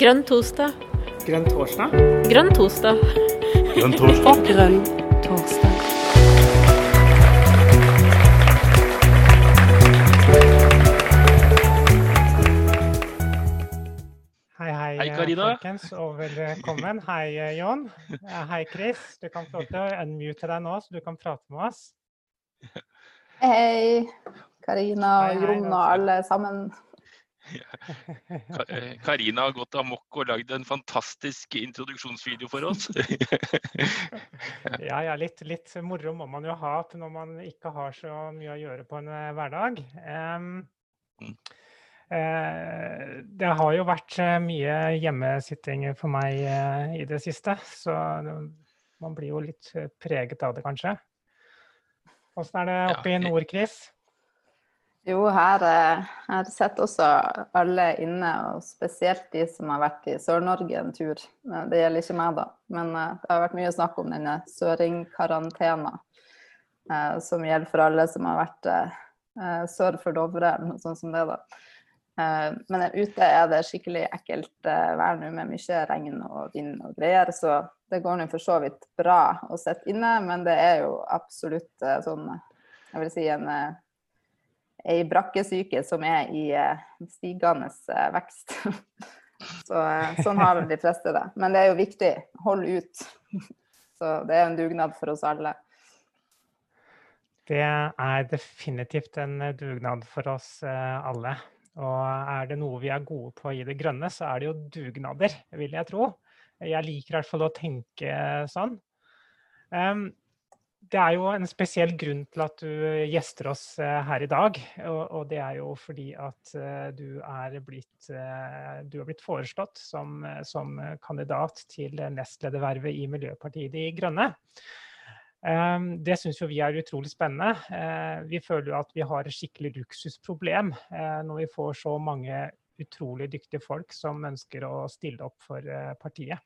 Grønn torsdag. Grønn torsdag? Grønn torsdag. Grønn torsdag. Grønn torsdag. Hei, hei, Hei, Karina. folkens, og velkommen. Hei, Jon. Eh, Hei, Chris. Du kan få lov til å unmute deg nå, så du kan prate med oss. Hei, Karina og Jon og alle sammen. Eh, Karina har gått amok og lagd en fantastisk introduksjonsvideo for oss. Ja, ja, litt, litt moro må man jo ha når man ikke har så mye å gjøre på en eh, hverdag. Eh, det har jo vært mye hjemmesitting for meg i det siste, så man blir jo litt preget av det, kanskje. Åssen er det oppe i nord, Chris? Jo, her, har her sitter også alle inne, og spesielt de som har vært i Sør-Norge en tur. Eh, Det gjelder ikke meg, da, men eh, det har vært mye snakk om denne søringkarantena. eh, Som gjelder for alle som har vært eh, eh, sør for Dovre, eller noe sånt som det, da. Eh, Men ute er det skikkelig ekkelt eh, vær nå med mye regn og vind og greier, så det går nå for så vidt bra å sitte inne, men det er jo absolutt eh, sånn Jeg vil si en eh, ei brakkesyke som er i eh, stigende eh, vekst. Så, eh, sånn har de fleste det. Men det er jo viktig. Hold ut. Så det er en dugnad for oss alle. Det er definitivt en dugnad for oss alle. Og er det noe vi er gode på i det grønne, så er det jo dugnader, vil jeg tro. Jeg liker i hvert fall å tenke sånn. Em, det er jo en spesiell grunn til at du gjester oss eh, her i dag. Og, det er jo fordi at eh, du er blitt, eh, du er blitt foreslått som, eh, som kandidat til nestledervervet i Miljøpartiet De Grønne. Um, Det syns jo vi er utrolig spennende. Eh, Vi føler jo at vi har et skikkelig luksusproblem eh, når vi får så mange utrolig dyktige folk som ønsker å stille opp for eh, partiet.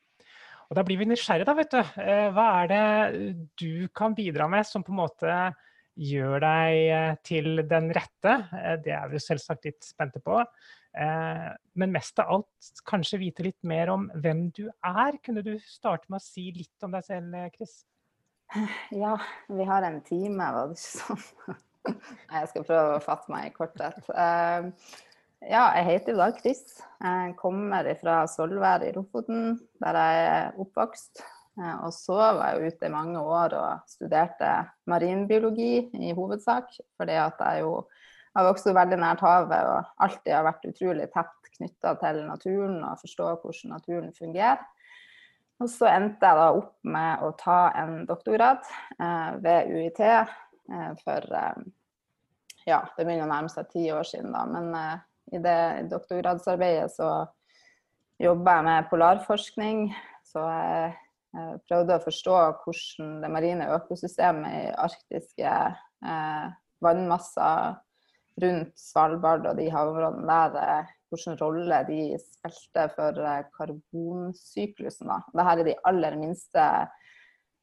Og da blir vi nysgjerrige, da, vet du. Eh, Hva er det du kan bidra med som på en måte gjør deg eh, til den rette? Eh, Det er vi selvsagt litt spente på. Eh, Men mest av alt kanskje vite litt mer om hvem du er. Kunne du starte med å si litt om deg selv, eh, Chris? Ja, vi har en time, var det ikke sånn? Jeg skal prøve å fatte meg i korthet. Ja, jeg heter jo da Chris. Jeg kommer fra Solvær i Lofoten, der jeg er oppvokst. Eh, Og så var jeg ute i mange år og studerte marinbiologi i hovedsak, fordi at jeg jo har vokst veldig nært havet og alltid har vært utrolig tett knytta til naturen og forstå hvordan naturen fungerer. Og så endte jeg da opp med å ta en doktorgrad eh, ved UiT eh, for Ja, det begynner å nærme seg ti år siden, da. Men i det doktorgradsarbeidet så jobba jeg med polarforskning. Så jeg prøvde å forstå hvordan det marine økosystemet i arktiske eh, vannmasser rundt Svalbard og de havområdene der, eh, hvilken rolle de spilte for eh, karbonsyklusen. Da. Dette er de aller minste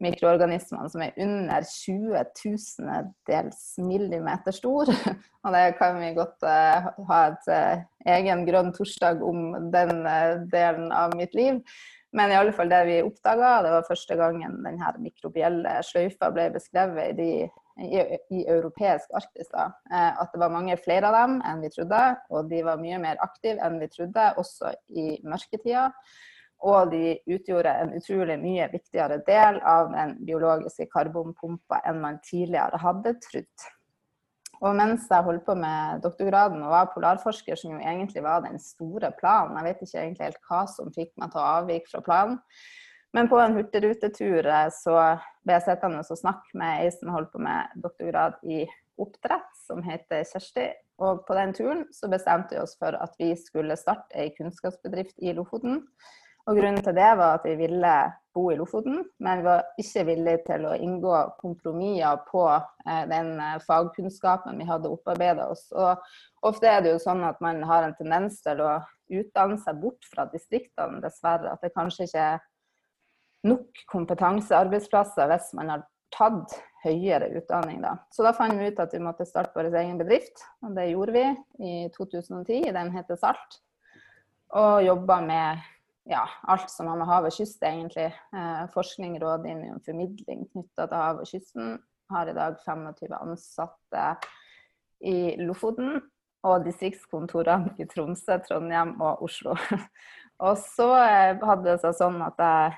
mikroorganismene som er under 20 000 millimeter stor. Og det kan vi godt eh, ha et eh, egen grønn torsdag om den eh, delen av mitt liv. Men i alle fall det vi oppdaga, det var første gangen denne mikrobielle sløyfa ble beskrevet i, de, i, i europeisk Arktis. Da, at det var mange flere av dem enn vi trodde, og de var mye mer aktive enn vi trodde, også i mørketida. Og de utgjorde en utrolig mye viktigere del av den biologiske karbonpumpa enn man tidligere hadde trodd. Og mens jeg holdt på med doktorgraden og var polarforsker, som jo egentlig var den store planen, jeg vet ikke egentlig helt hva som fikk meg til å avvike fra planen, men på en hurtigrutetur eh, så ble jeg sittende og snakke med ei som holdt på med doktorgrad i oppdrett, som heter Kjersti. Og på den turen så bestemte vi oss for at vi skulle starte ei kunnskapsbedrift i Lofoten. Og Grunnen til det var at vi ville bo i Lofoten, men vi var ikke villige til å inngå kompromisser på eh, den eh, fagkunnskapen vi hadde opparbeida oss. Og ofte er det jo sånn at man har en tendens til å utdanne seg bort fra distriktene, dessverre. At det kanskje ikke er nok kompetansearbeidsplasser hvis man har tatt høyere utdanning. Da. Så da fant vi ut at vi måtte starte vår egen bedrift, og det gjorde vi i 2010. Den heter Salt. Og jobba med ja, alt som har med hav og kyst, egentlig. Eh, forskning, rådgivning og formidling knytta til hav og kysten. Har i dag 25 ansatte i Lofoten. Og distriktskontorene i Tromsø, Trondheim og Oslo. og så eh, hadde det seg sånn at jeg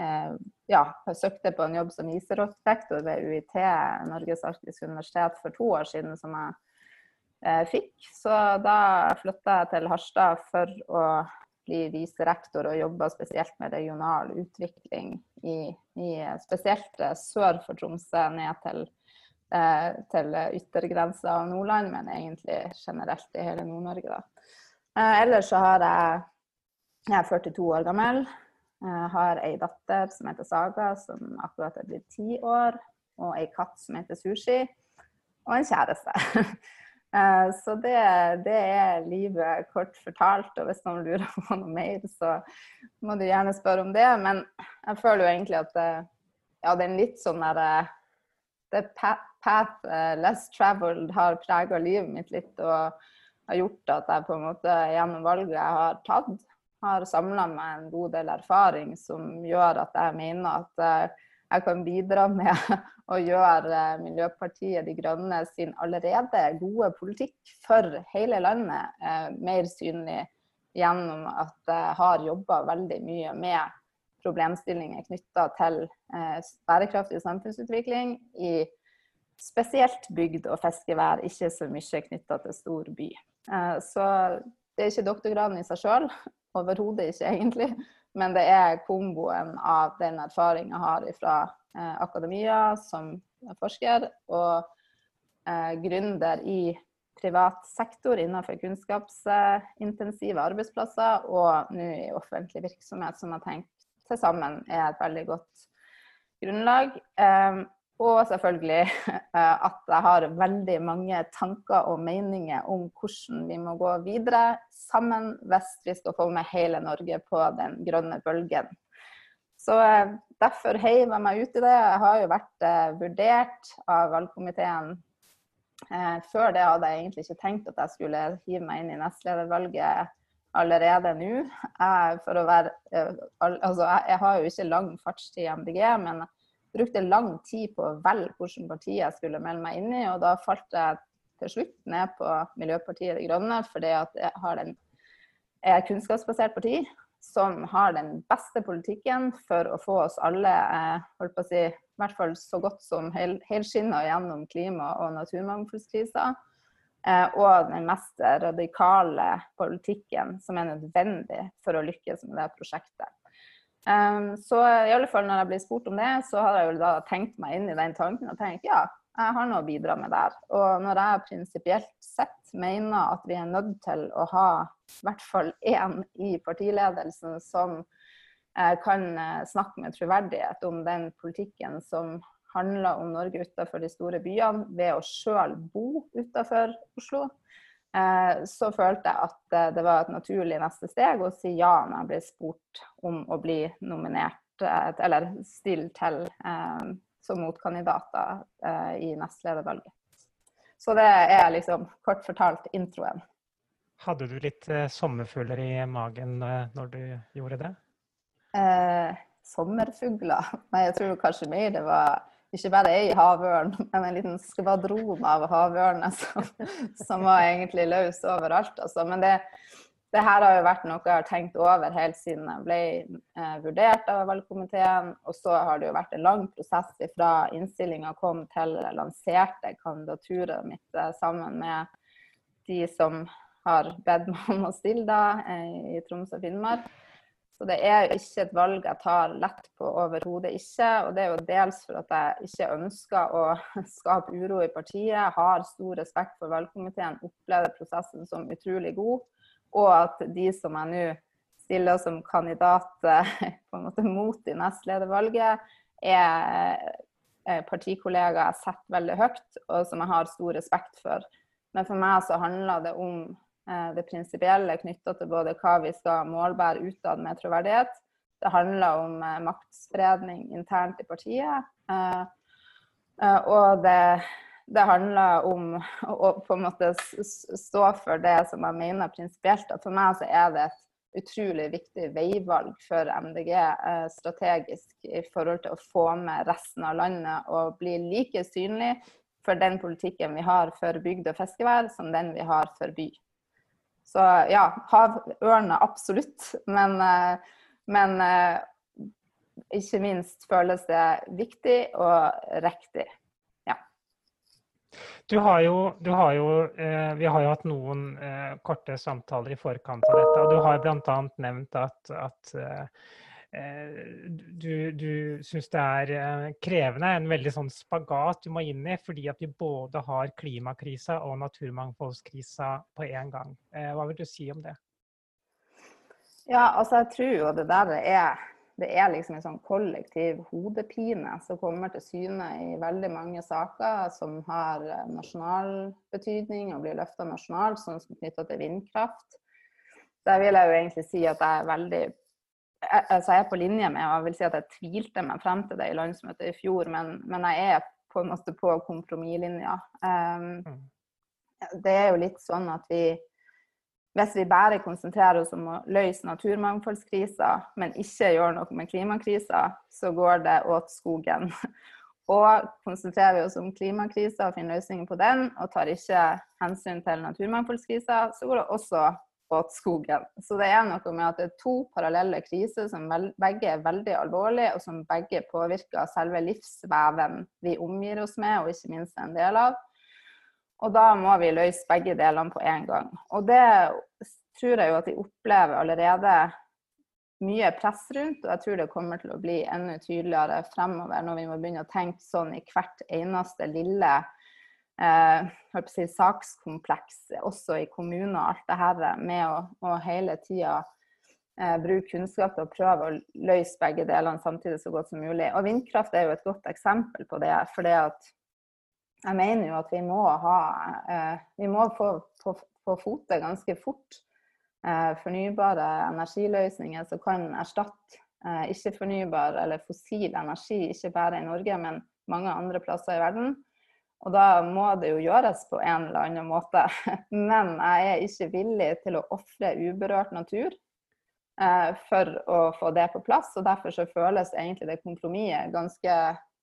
eh, ja, søkte på en jobb som iserottrektor ved UiT, Norges arktiske universitet, for to år siden, som jeg eh, fikk. Så da flytta jeg til Harstad for å bli viserektor og jobber spesielt med regional utvikling i, i spesielt eh, sør for Tromsø, ned til, eh, til yttergrensa av Nordland, men egentlig generelt i hele Nord-Norge. Eh, ellers så har jeg Jeg er 42 år gammel. Jeg har ei datter som heter Saga, som akkurat er blitt ti år. Og ei katt som heter Sushi. Og en kjæreste. Eh, så det, det, er livet kort fortalt. Og hvis noen lurer på noe mer, så må du gjerne spørre om det. Men jeg føler jo egentlig at det, ja, det er litt sånn derre eh, The path less traveled har prega livet mitt litt og har gjort at jeg på en måte gjennom valget jeg har tatt, har samla meg en god del erfaring som gjør at jeg mener at jeg kan bidra med å gjøre Miljøpartiet De Grønne sin allerede gode politikk for hele landet eh, mer synlig gjennom at jeg har jobba veldig mye med problemstillinger knytta til eh, bærekraftig samfunnsutvikling i spesielt bygd og fiskevær, ikke så mye knytta til stor by. Eh, så det er ikke doktorgraden i seg sjøl, overhodet ikke egentlig. Men det er komboen av den erfaringen jeg har fra eh, akademia som forsker, og eh, gründer i privat sektor innenfor kunnskapsintensive arbeidsplasser, og nå i offentlig virksomhet, som jeg tenkt til sammen er et veldig godt grunnlag. Eh, og selvfølgelig eh, at jeg har veldig mange tanker og meninger om hvordan vi må gå videre sammen hvis vi skal få med hele Norge på den grønne bølgen. Så eh, derfor heiv jeg meg ut i det. Jeg har jo vært eh, vurdert av valgkomiteen. Før det hadde jeg egentlig ikke tenkt at jeg skulle hive meg inn i nestledervalget allerede nå. Jeg, være, altså, jeg har jo ikke lang fartstid i MDG, men brukte lang tid på å velge hvilket parti jeg skulle melde meg inn i, og da falt jeg til slutt ned på Miljøpartiet De Grønne, fordi at jeg har den, er et kunnskapsbasert parti som har den beste politikken for å få oss alle eh, holdt på å si, i hvert fall så godt som hel, helskinna gjennom klima- og naturmangfoldskrisa. Eh, og den mest radikale politikken som er nødvendig for å lykkes med det prosjektet. Um, så i alle fall når jeg blir spurt om det, så har jeg jo da tenkt meg inn i den tanken og tenkt ja, jeg har noe å bidra med der. Og når jeg prinsipielt sett mener at vi er nødt til å ha i hvert fall én i partiledelsen som eh, kan eh, snakke med troverdighet om den politikken som handler om Norge utenfor de store byene, ved å sjøl bo utenfor Oslo, så følte jeg at eh, det var et naturlig neste steg å si ja når jeg ble spurt om å bli nominert eh, eller stille til som motkandidater i nestledervalget. Så det er liksom kort fortalt introen. Hadde du litt sommerfugler i magen når du gjorde det? Eh, sommerfugler? Nei, jeg tror kanskje mer det var ikke bare ei havørn, men en liten skvadron av havørner som, som, var egentlig løs overalt. Altså. Men det, det, her har jo vært noe jeg har tenkt over helt siden jeg ble eh, vurdert av valgkomiteen. Og så har det jo vært en lang prosess fra innstillinga kom til lanserte kandidaturet mitt eh, sammen med de som har bedt meg om å stille da, eh, i Troms og Finnmark. Så det er jo ikke et valg jeg tar lett på, overhodet ikke. Og det er jo dels for at jeg ikke ønsker å skape uro i partiet. Har stor respekt for valgkomiteen, opplever prosessen som utrolig god. Og at de som jeg nå stiller som kandidat på en måte mot i nestledervalget, er partikollegaer jeg setter veldig høyt, og som jeg har stor respekt for. Men for meg så handler det om det prinsipielle knytta til både hva vi skal målbære utad med troverdighet. Det handler om eh, maktspredning internt i partiet. Eh, og det, det handler om å på en måte stå for det som jeg mener prinsipielt. At for meg så er det et utrolig viktig veivalg for MDG eh, strategisk i forhold til å få med resten av landet og bli like synlig for den politikken vi har for bygd og fiskevær, som den vi har for by. Så ja, havørne absolutt. Men, eh, men eh, ikke minst føles det viktig og riktig. Du har jo, du har jo eh, vi har jo hatt noen eh, korte samtaler i forkant av dette. og Du har bl.a. nevnt at, at eh du, du syns det er eh, krevende, en veldig sånn spagat du må inn i, fordi at vi både har klimakrisa og naturmangfoldskrisa på én gang. Eh, hva vil du si om det? Ja, altså jeg tror jo det der er det er liksom en sånn kollektiv hodepine som kommer til syne i veldig mange saker som har eh, nasjonal betydning og blir løfta nasjonalt, sånn som knytta til vindkraft. Der vil jeg jo egentlig si at jeg er veldig altså jeg er på linje med, og jeg vil si at jeg tvilte meg frem til det i landsmøtet i fjor, men, men jeg er på en måte på kompromisslinja. Um, det er jo litt sånn at vi hvis vi bare konsentrerer oss om å løse naturmangfoldskrisa, men ikke gjør noe med klimakrisa, så går det åt skogen. Og konsentrerer vi oss om klimakrisa og finner løsninger på den, og tar ikke hensyn til naturmangfoldskrisa, så går det også åt. Så det er noe med at det er to parallelle kriser som begge er veldig alvorlige, og som begge påvirker selve livsveven vi omgir oss med, og ikke minst en del av. Og da må vi løse begge delene på en gang. Og det tror jeg jo at vi opplever allerede mye press rundt, og jeg tror det kommer til å bli enda tydeligere fremover når vi må begynne å tenke sånn i hvert eneste lille eh, si, sakskompleks, også i kommuner og alt det her, med å, å hele tida eh, bruke kunnskap til å prøve å løse begge delene samtidig så godt som mulig. Og vindkraft er jo et godt eksempel på det. for jeg mener jo at vi må ha eh, Vi må få på, fote ganske fort eh, fornybare energiløsninger som kan erstatte eh, ikke-fornybar eller fossil energi, ikke bare i Norge, men mange andre plasser i verden. Og da må det jo gjøres på en eller annen måte. Men jeg er ikke villig til å ofre uberørt natur for å få det på plass. Og derfor så føles egentlig det kompromisset ganske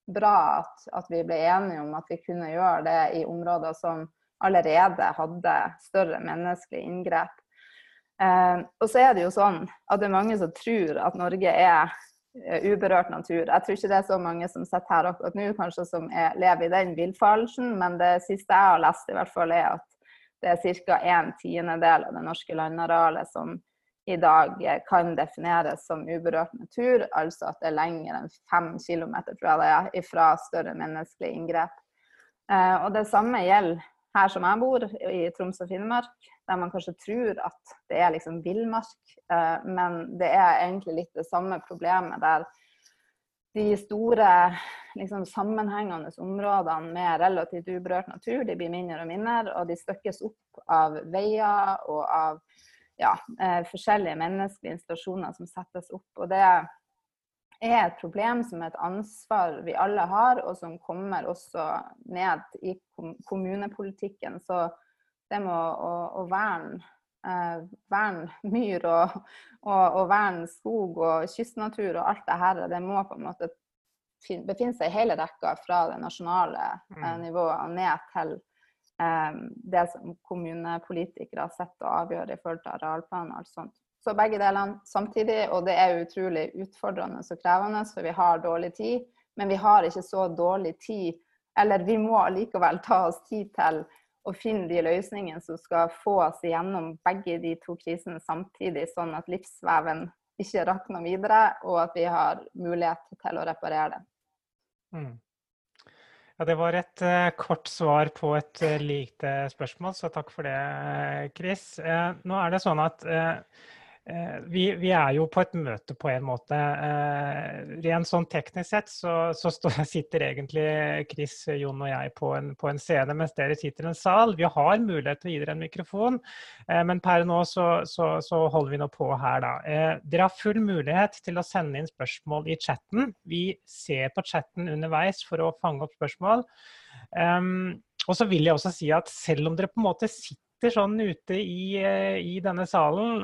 bra at, at, vi ble enige om at vi kunne gjøre det i områder som allerede hadde større menneskelige inngrep. Eh, og så er det jo sånn at det er mange som tror at Norge er uberørt natur. Jeg tror ikke det er så mange som sitter her akkurat nå kanskje som er, lever i den villfarelsen, men det siste jeg har lest, i hvert fall er at det er ca. en tiendedel av det norske landarealet som i dag kan defineres som uberørt natur, altså at det er lenger enn fem er, fra større menneskelige inngrep. Eh, og Det samme gjelder her som jeg bor, i Troms og Finnmark, der man kanskje tror at det er liksom villmark, eh, men det er egentlig litt det samme problemet der de store liksom, sammenhengende områdene med relativt uberørt natur de blir mindre og mindre, og de støkkes opp av veier og av ja, eh, forskjellige menneskelige installasjoner som settes opp. Og det et problem som er et ansvar vi alle har, og som kommer også ned i kommunepolitikken. Så det med å, å, å verne, eh, vern myr og, og, og, verne skog og kystnatur og alt det her, det må på en måte befinne seg i hele rekka fra det nasjonale eh, mm. nivået og ned til eh, det som kommunepolitikere setter og avgjør i forhold til arealplaner og alt sånt. Så begge delene samtidig, og det er utrolig utfordrende og krevende, for vi har dårlig tid. Men vi har ikke så dårlig tid, eller vi må likevel ta oss tid til å finne de løsningene som skal få oss igjennom begge de to krisene samtidig, sånn at livsveven ikke rakner videre, og at vi har mulighet til å reparere det. Mm. Ja, Det var et uh, kort svar på et uh, lite spørsmål, så takk for det, Chris. Uh, nå er det sånn at Eh, vi, vi, er jo på et møte på en måte. Eh, rent sånn teknisk sett så, så stå, sitter egentlig Chris, Jon og jeg på en, på en, scene, mens dere sitter i en sal. Vi har mulighet til å gi dere en mikrofon, eh, men per nå så, så, så holder vi nå på her, da. Dere har full mulighet til å sende inn spørsmål i chatten. Vi ser på chatten underveis for å fange opp spørsmål. Um, og så vil jeg også si at selv om dere på en måte sitter sånn ute i, i denne salen,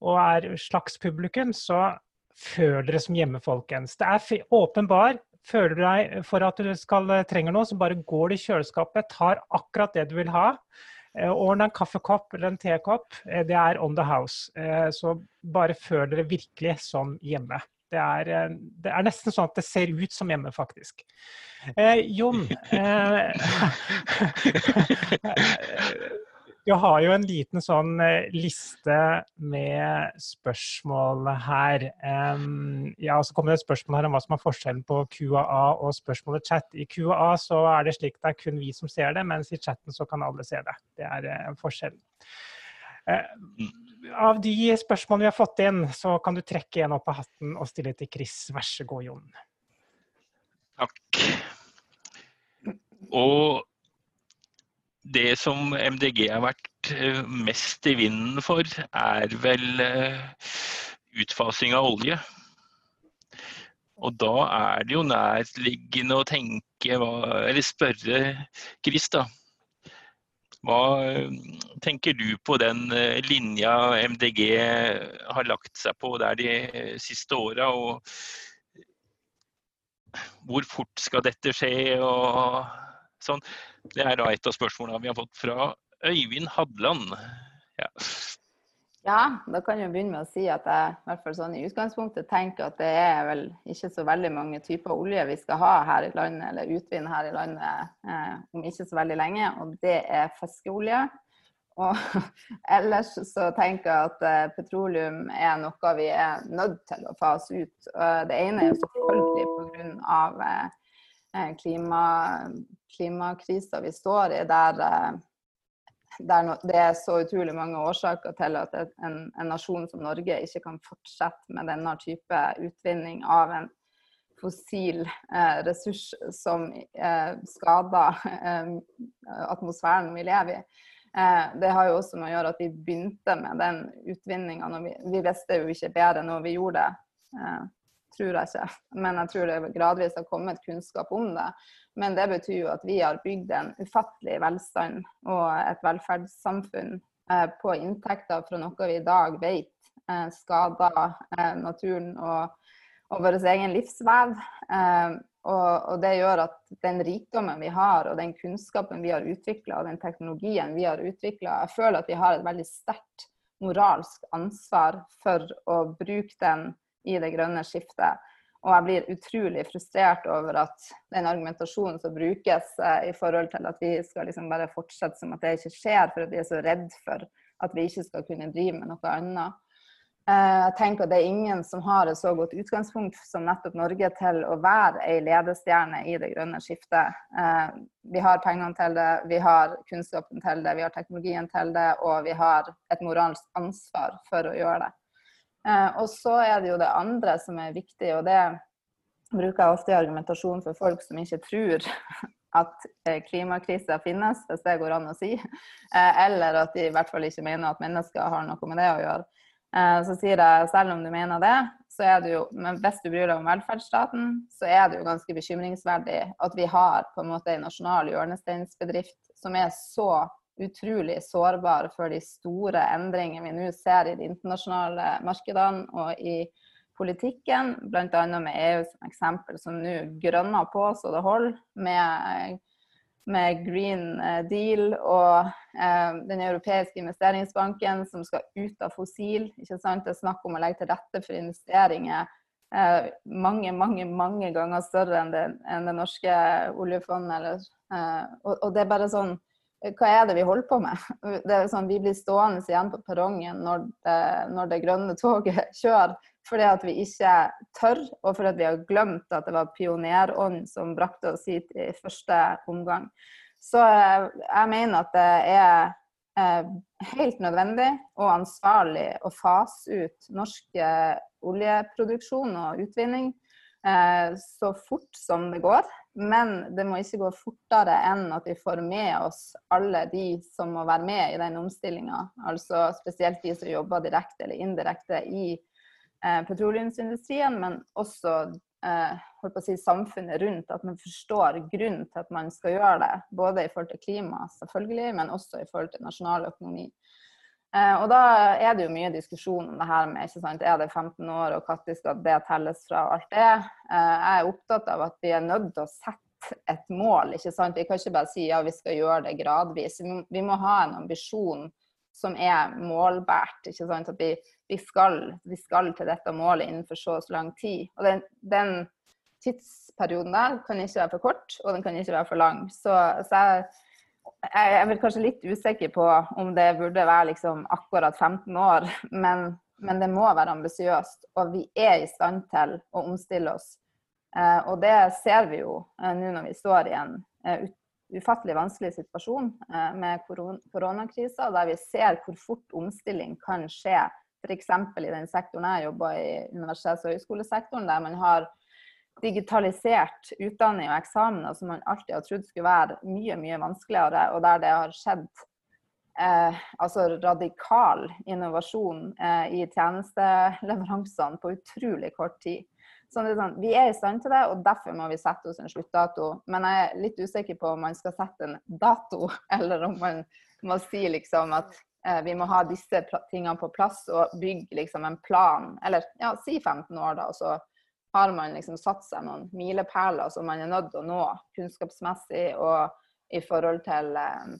og er slags publikum, så føl dere som hjemme, folkens. Det er åpenbar. Føler du deg for at du skal, eh, trenger noe, så bare går du i kjøleskapet, tar akkurat det du vil ha. Ordn en kaffekopp eller en tekopp. Eh, det er on the house. Så bare føl dere virkelig som hjemme. Det er, det er, nesten sånn at det ser ut som hjemme, faktisk. Eh, Jon eh, Jeg har jo en liten sånn eh, liste med spørsmål her. Um, ja, så kommer det et spørsmål her om hva som er forskjellen på QAA og spørsmålet chat. I QAA så er det slik det er kun vi som ser det, mens i chatten så kan alle se det. Det er uh, forskjellen. Uh, av de spørsmålene vi har fått inn, så kan du trekke en opp av hatten og stille til Chris. Vær så god, Jon. Takk. Og det som MDG har vært eh, mest i vinden for, er vel eh, utfasing av olje. Og da er det jo nærliggende å tenke, eller spørre Chris, da. Hva eh, tenker du på den linja MDG har lagt seg på der de siste åra? Og hvor fort skal dette skje? Og sånn. Det er da et av spørsmålene vi har fått fra Øyvind Hadland. Ja. ja, da kan jeg begynne med å si at jeg i hvert fall sånn i utgangspunktet tenker at det er vel ikke så veldig mange typer olje vi skal ha her i landet, eller utvinne her i landet eh, om ikke så veldig lenge, og det er fiskeolje. Og ellers så tenker jeg at eh, petroleum er noe vi er nødt til å fase ut. Det ene er selvfølgelig pga. Eh, klima, klimakrisa vi står i, der, der no, det er så utrolig mange årsaker til at en, en, nasjon som Norge ikke kan fortsette med denne type utvinning av en fossil eh, ressurs som eh, skader eh, atmosfæren vi lever i. Eh, det har jo også med å gjøre at vi begynte med den utvinninga. Vi, vi, visste jo ikke bedre når vi gjorde det tror jeg ikke. Men jeg tror det gradvis har kommet kunnskap om det. Men det betyr jo at vi har bygd en ufattelig velstand og et velferdssamfunn eh, på inntekter fra noe vi i dag vet eh, skader eh, naturen og, og vår egen livsvev. Og, og, det gjør at den rikdommen vi har, og den kunnskapen vi har utvikla, og den teknologien vi har utvikla, jeg føler at vi har et veldig sterkt moralsk ansvar for å bruke den i det grønne skiftet. Og jeg blir utrolig frustrert over at den argumentasjonen som brukes eh, i forhold til at vi skal liksom bare fortsette som at det ikke skjer, for at vi er så redd for at vi ikke skal kunne drive med noe annet. Eh, jeg tenker at Det er ingen som har et så godt utgangspunkt som nettopp Norge til å være ei ledestjerne i det grønne skiftet. Eh, vi har pengene til det, vi har kunnskapen til det, vi har teknologien til det, og vi har et moralsk ansvar for å gjøre det. Eh, og så er det jo det andre som er viktig, og det bruker jeg ofte i argumentasjon for folk som ikke tror at eh, klimakrisa finnes, hvis det går an å si. Eh, eller at de i hvert fall ikke mener at mennesker har noe med det å gjøre. Så sier jeg selv om du mener det, så er det jo Men hvis du bryr deg om velferdsstaten, så er det jo ganske bekymringsverdig at vi har på en måte en nasjonal hjørnesteinsbedrift som er så utrolig sårbare for de store endringene vi nå ser i de internasjonale markedene og i politikken, bl.a. med EU som eksempel, som nå grønner på så det holder, med, med Green Deal og eh, Den europeiske investeringsbanken som skal ut av fossil. ikke sant? Det er snakk om å legge til rette for investeringer eh, mange, mange mange ganger større enn det, enn det norske oljefondet. Eh, og, og det er bare sånn hva er det vi holder på med? Det er sånn, vi blir stående igjen på perrongen når det, når det grønne toget kjører, fordi at vi ikke tør, og fordi vi har glemt at det var pionerånd som brakte oss hit i første omgang. Så eh, jeg mener at det er eh, helt nødvendig og ansvarlig å fase ut norsk eh, oljeproduksjon og utvinning så fort som det går. Men det må ikke gå fortere enn at vi får med oss alle de som må være med i den omstillinga. Altså spesielt de som jobber direkte eller indirekte i eh, petroleumsindustrien, men også eh, si, samfunnet rundt. At man forstår grunnen til at man skal gjøre det. Både i forhold til klima, selvfølgelig, men også i forhold til nasjonal økonomi. Eh, og da er det jo mye diskusjon om det her med ikke sant, er det 15 år, og når skal det telles fra alt det. Eh, jeg er opptatt av at vi er nødt til å sette et mål. ikke sant? Vi kan ikke bare si ja, vi skal gjøre det gradvis. Vi må, ha en ambisjon som er målbært. ikke sant? At vi, vi, skal, vi skal, til dette målet innenfor så og så lang tid. Og den, den, tidsperioden der kan ikke være for kort, og den kan ikke være for lang. Så, så jeg, jeg er vel kanskje litt usikker på om det burde være liksom akkurat 15 år, men, men det må være ambisiøst. Og vi er i stand til å omstille oss. Eh, og det ser vi jo eh, nå når vi står i en eh, ufattelig vanskelig situasjon med koron koronakrisa, der vi ser hvor fort omstilling kan skje. F.eks. i den sektoren jeg jobber i, universitets- og høyskolesektoren, der man har digitalisert utdanning og eksamener som man alltid har trodd skulle være mye, mye vanskeligere, og der det har skjedd eh, altså radikal innovasjon eh, i tjenesteleveransene på utrolig kort tid. Sånn, sånn, vi er i stand til det, og derfor må vi sette oss en sluttdato. Men jeg er litt usikker på om man skal sette en dato, eller om man må si liksom at eh, vi må ha disse tingene på plass og bygge liksom en plan. Eller ja, si 15 år, da. og så har man liksom satt seg noen milepæler som man er nødt til å nå kunnskapsmessig og i forhold til eh,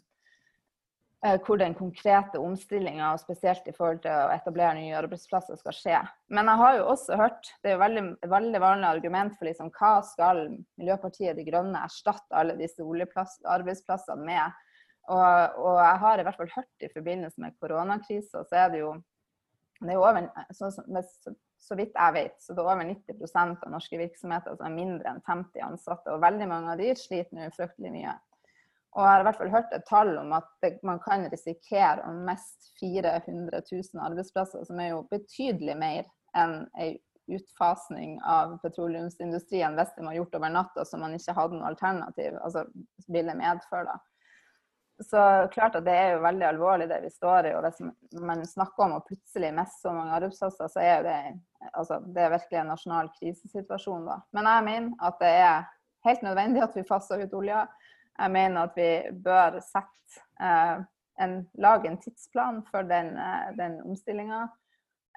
Eh, hvor den konkrete omstillinga, spesielt i forhold til å etablere nye arbeidsplasser, skal skje. Men jeg har jo også hørt, det er jo veldig, veldig vanlig argument for liksom, hva skal Miljøpartiet De Grønne erstatte alle disse oljearbeidsplassene med. Og, og, jeg har i hvert fall hørt i forbindelse med koronakrisa, så er det jo det er over, så, så, så, vidt jeg vet, så det er over 90% av norske virksomheter som er mindre enn 50 ansatte. Og veldig mange av de sliter nå fryktelig mye. Og jeg har i hvert fall hørt et tall om at man kan risikere å miste 400 000 arbeidsplasser, som er jo betydelig mer enn ei utfasning av petroleumsindustrien hvis det var gjort over natta så man ikke hadde noe alternativ, altså ville medføre. Så klart at det er jo veldig alvorlig det vi står i. Og hvis man snakker om å plutselig miste så mange arbeidsplasser, så er det, altså, det er virkelig en nasjonal krisesituasjon da. Men jeg mener at det er helt nødvendig at vi faser ut olja. Jeg mener at vi bør sette, eh, en, lage en tidsplan for den, eh, den omstillinga.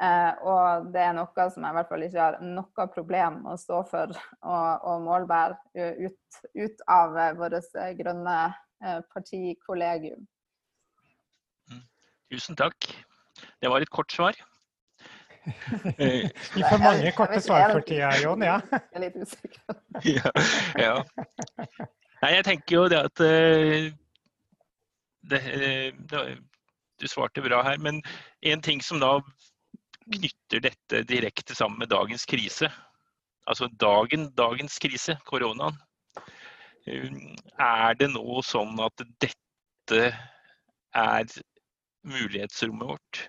Eh, og det er noe som jeg i hvert fall ikke har noe problem å stå for og, og målbære ut, ut, av vårt grønne partikollegium. Mm. Tusen takk. Det var et kort svar. Vi får mange korte svar for tida, Jon. Ja. Jeg er litt usikker. ja, ja. Nei, jeg tenker jo det at uh, det, det, Du svarte bra her, men en ting som da knytter dette direkte sammen med dagens krise, altså dagen, dagens krise, koronaen, er det nå sånn at dette er mulighetsrommet vårt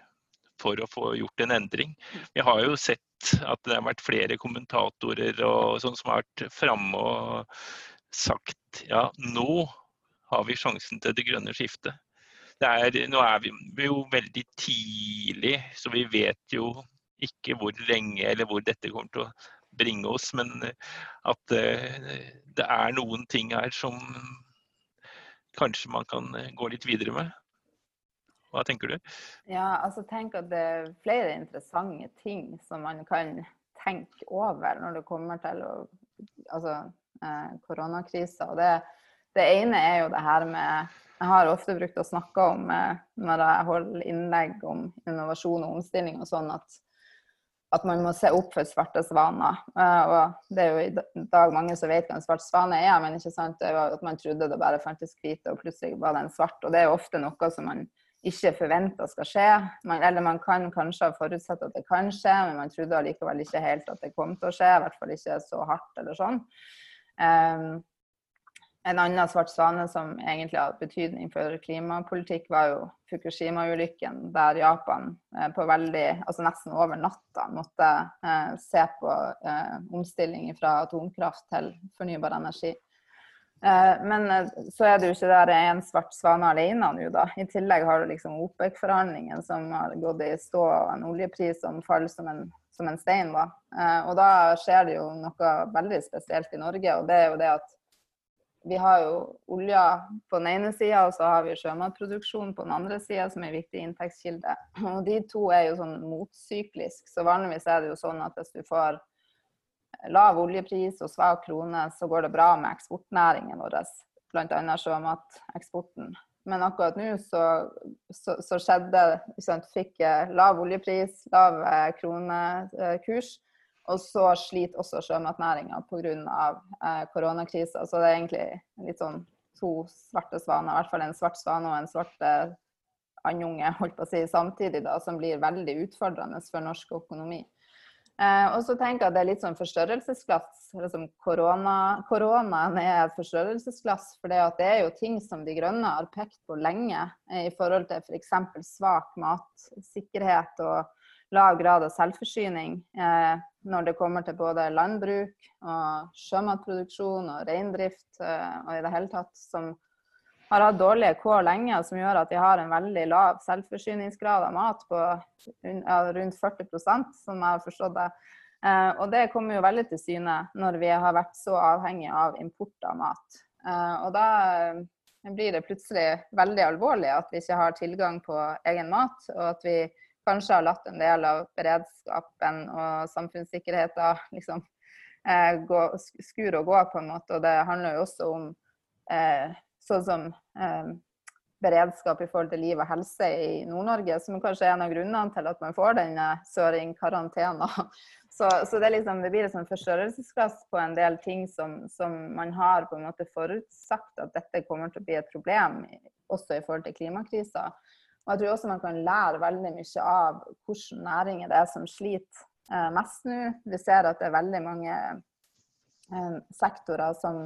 for å få gjort en endring. Vi har jo sett at det har vært flere kommentatorer sånn som har vært framme og sagt ja, nå har vi sjansen til det grønne skiftet. Det er, nå er vi, jo veldig tidlig, så vi vet jo ikke hvor lenge eller hvor dette kommer til å bringe oss. Men at uh, det er noen ting her som kanskje man kan gå litt videre med. Hva tenker du? Ja, altså tenk at det er flere interessante ting som man kan tenke over når det kommer til å altså, eh, koronakrisa. Og det, det, ene er jo det her med Jeg har ofte brukt å snakke om eh, når jeg holder innlegg om innovasjon og omstilling og sånn, at, at man må se opp for svarte svaner. Eh, og det er jo i dag mange som vet hva en svart svane er, men ikke sant? det var at man trodde det bare fantes hvite, og plutselig var det en svart. Og det er jo ofte noe som man ikke forventa skal skje. Man, eller man kan kanskje ha forutsett at det kan skje, men man trodde allikevel ikke helt at det kom til å skje. I hvert fall ikke så hardt eller sånn. Um, en annen svart svane som egentlig hadde betydning for klimapolitikk, var jo Fukushima-ulykken, der Japan eh, på veldig, altså nesten over natta måtte eh, se på eh, omstilling fra atomkraft til fornybar energi. Men så er det jo ikke der en svart svane alene nå, da. I tillegg har du liksom OPEC-forhandlingene som har gått i stå, og en oljepris som faller som en, som en stein. da. Og da skjer det jo noe veldig spesielt i Norge, og det er jo det at vi har jo olja på den ene sida, og så har vi sjømatproduksjon på den andre sida, som er en viktig inntektskilde. Og de to er jo sånn motsyklisk. Så vanligvis er det jo sånn at hvis du får lav oljepris og svak krone, så går det bra med eksportnæringen vår, bl.a. sjømateksporten. Men akkurat nå så, så, så skjedde sant, Fikk lav oljepris, lav eh, kronekurs. Og så sliter også sjømatnæringa pga. Eh, koronakrisa. Så det er egentlig litt sånn to svarte svaner, i hvert fall en svart svane og en svart andunge holdt på å si, samtidig, da, som blir veldig utfordrende for norsk økonomi. Eh, og så tenker jeg at det er litt sånn forstørrelsesglass. Liksom korona, koronaen er et forstørrelsesglass. For det er jo ting som De Grønne har pekt på lenge eh, i forhold til f.eks. For svak matsikkerhet og lav grad av selvforsyning eh, når det kommer til både landbruk og sjømatproduksjon og reindrift eh, og i det hele tatt som har hatt dårlige kår lenge, som gjør at de har en veldig lav selvforsyningsgrad av mat på rundt 40% som jeg har forstått det. Eh, og det kommer jo veldig til syne når vi har vært så avhengige av import av mat. Eh, og da eh, blir det plutselig veldig alvorlig at vi ikke har tilgang på egen mat, og at vi kanskje har latt en del av beredskapen og samfunnssikkerheten liksom, eh, gå, skure og gå, på en måte. Og det handler jo også om eh, sånn som eh, beredskap i forhold til liv og helse i Nord-Norge, som kanskje er en av grunnene til at man får denne søring-karantena. Så, så, det, liksom, det blir et sånn forstørrelsesglass på en del ting som, som, man har på en måte forutsagt at dette kommer til å bli et problem, også i forhold til klimakrisa. Og jeg tror også man kan lære veldig mye av hvilke næringer det er som sliter eh, mest nå. Vi ser at det er veldig mange eh, sektorer som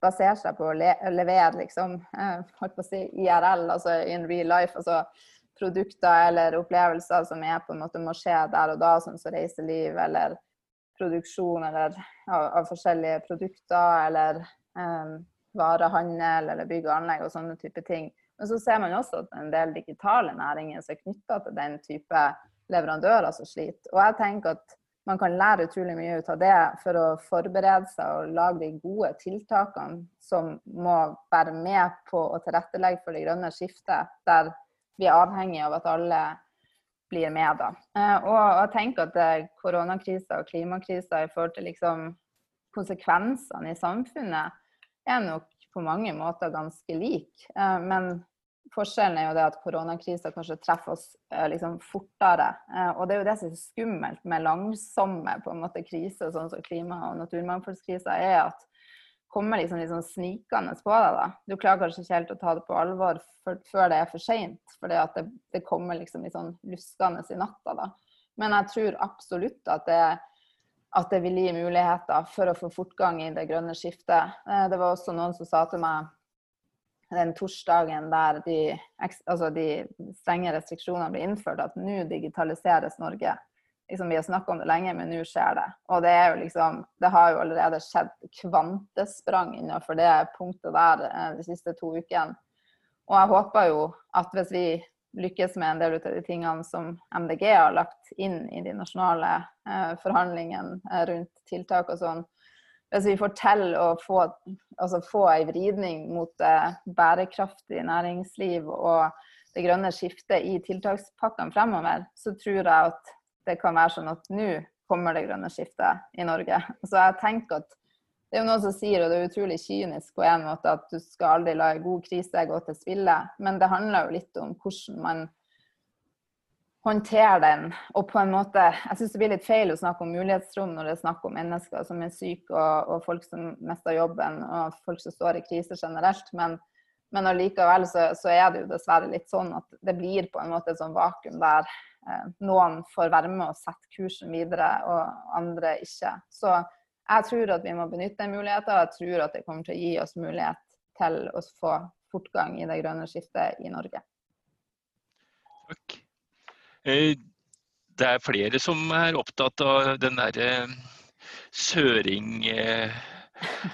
baserer seg på å le levere liksom, eh, på å si IRL, altså in real life. altså produkter eller opplevelser som er på en måte må skje der og da, sånn som reiseliv eller produksjon eller, av, av, forskjellige produkter, eller um, varehandel eller bygg og anlegg og sånne type ting. Men så ser man også at en del digitale næringer som er knytta til den type leverandører som sliter. Og jeg tenker at man kan lære utrolig mye ut av det for å forberede seg og lage de gode tiltakene som må være med på å tilrettelegge for det grønne skiftet, der vi er avhengig av at alle blir med. da. Eh, og jeg tenker at koronakrisa og klimakrisa i forhold til liksom konsekvensene i samfunnet er nok på mange måter ganske lik. Eh, men Forskjellen er jo det at koronakrisa kanskje treffer oss eh, liksom fortere. Eh, og det er jo det som er skummelt med langsomme på en måte kriser, sånn som klima- og naturmangfoldskrisa, er at kommer liksom, liksom snikende på deg. da. Du klarer kanskje ikke helt å ta det på alvor før det er for seint, for det, det, kommer liksom litt sånn luskende i natta. da. Men jeg tror absolutt at det, at det vil gi muligheter for å få fortgang i det grønne skiftet. Eh, det var også noen som sa til meg den torsdagen der de, altså de strenge restriksjonene ble innført, at nå digitaliseres Norge. Liksom, vi har snakka om det lenge, men nå skjer det. Og det, er jo liksom, det har jo allerede skjedd kvantesprang innenfor det punktet der eh, de siste to ukene. Og jeg håper jo at hvis vi lykkes med en del av de tingene som MDG har lagt inn i de nasjonale eh, forhandlingene eh, rundt tiltak og sånn, hvis vi får til å få, altså få en vridning mot bærekraftig næringsliv og det grønne skiftet i tiltakspakkene fremover, så tror jeg at det kan være sånn at nå kommer det grønne skiftet i Norge. Så jeg tenker at det er jo noen som sier, og det er utrolig kynisk på en måte, at du skal aldri la en god krise gå til spille. Men det handler jo litt om hvordan man håndtere den. Og på en måte Jeg syns det blir litt feil å snakke om mulighetsrom når det er snakk om mennesker som er syke, og, og folk som mister jobben, og folk som står i krise generelt. Men, men allikevel så, så, er det jo dessverre litt sånn at det blir på en måte et sånn vakuum der eh, noen får være med og sette kursen videre, og andre ikke. Så jeg tror at vi må benytte den muligheten, og jeg tror at det kommer til å gi oss mulighet til å få fortgang i det grønne skiftet i Norge. Takk. Eh, det er flere som er opptatt av den derre eh, søring eh,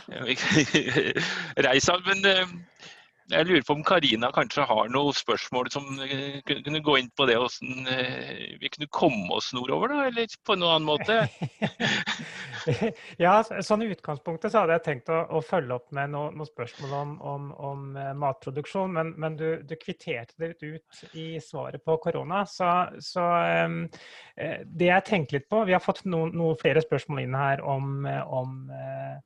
reisa. Men jeg lurer på om Karina kanskje har noen spørsmål som kunne gå inn på det. Hvordan vi kunne komme oss nordover, da? Eller på en annen måte? Ja, sånn i utgangspunktet så hadde jeg tenkt å, å følge opp med noen noe spørsmål om, om, om uh, matproduksjon, men, men du, du, kvitterte det ut i svaret på korona. Så, så um, det jeg tenker litt på Vi har fått noen, noen flere spørsmål inn her om, om uh,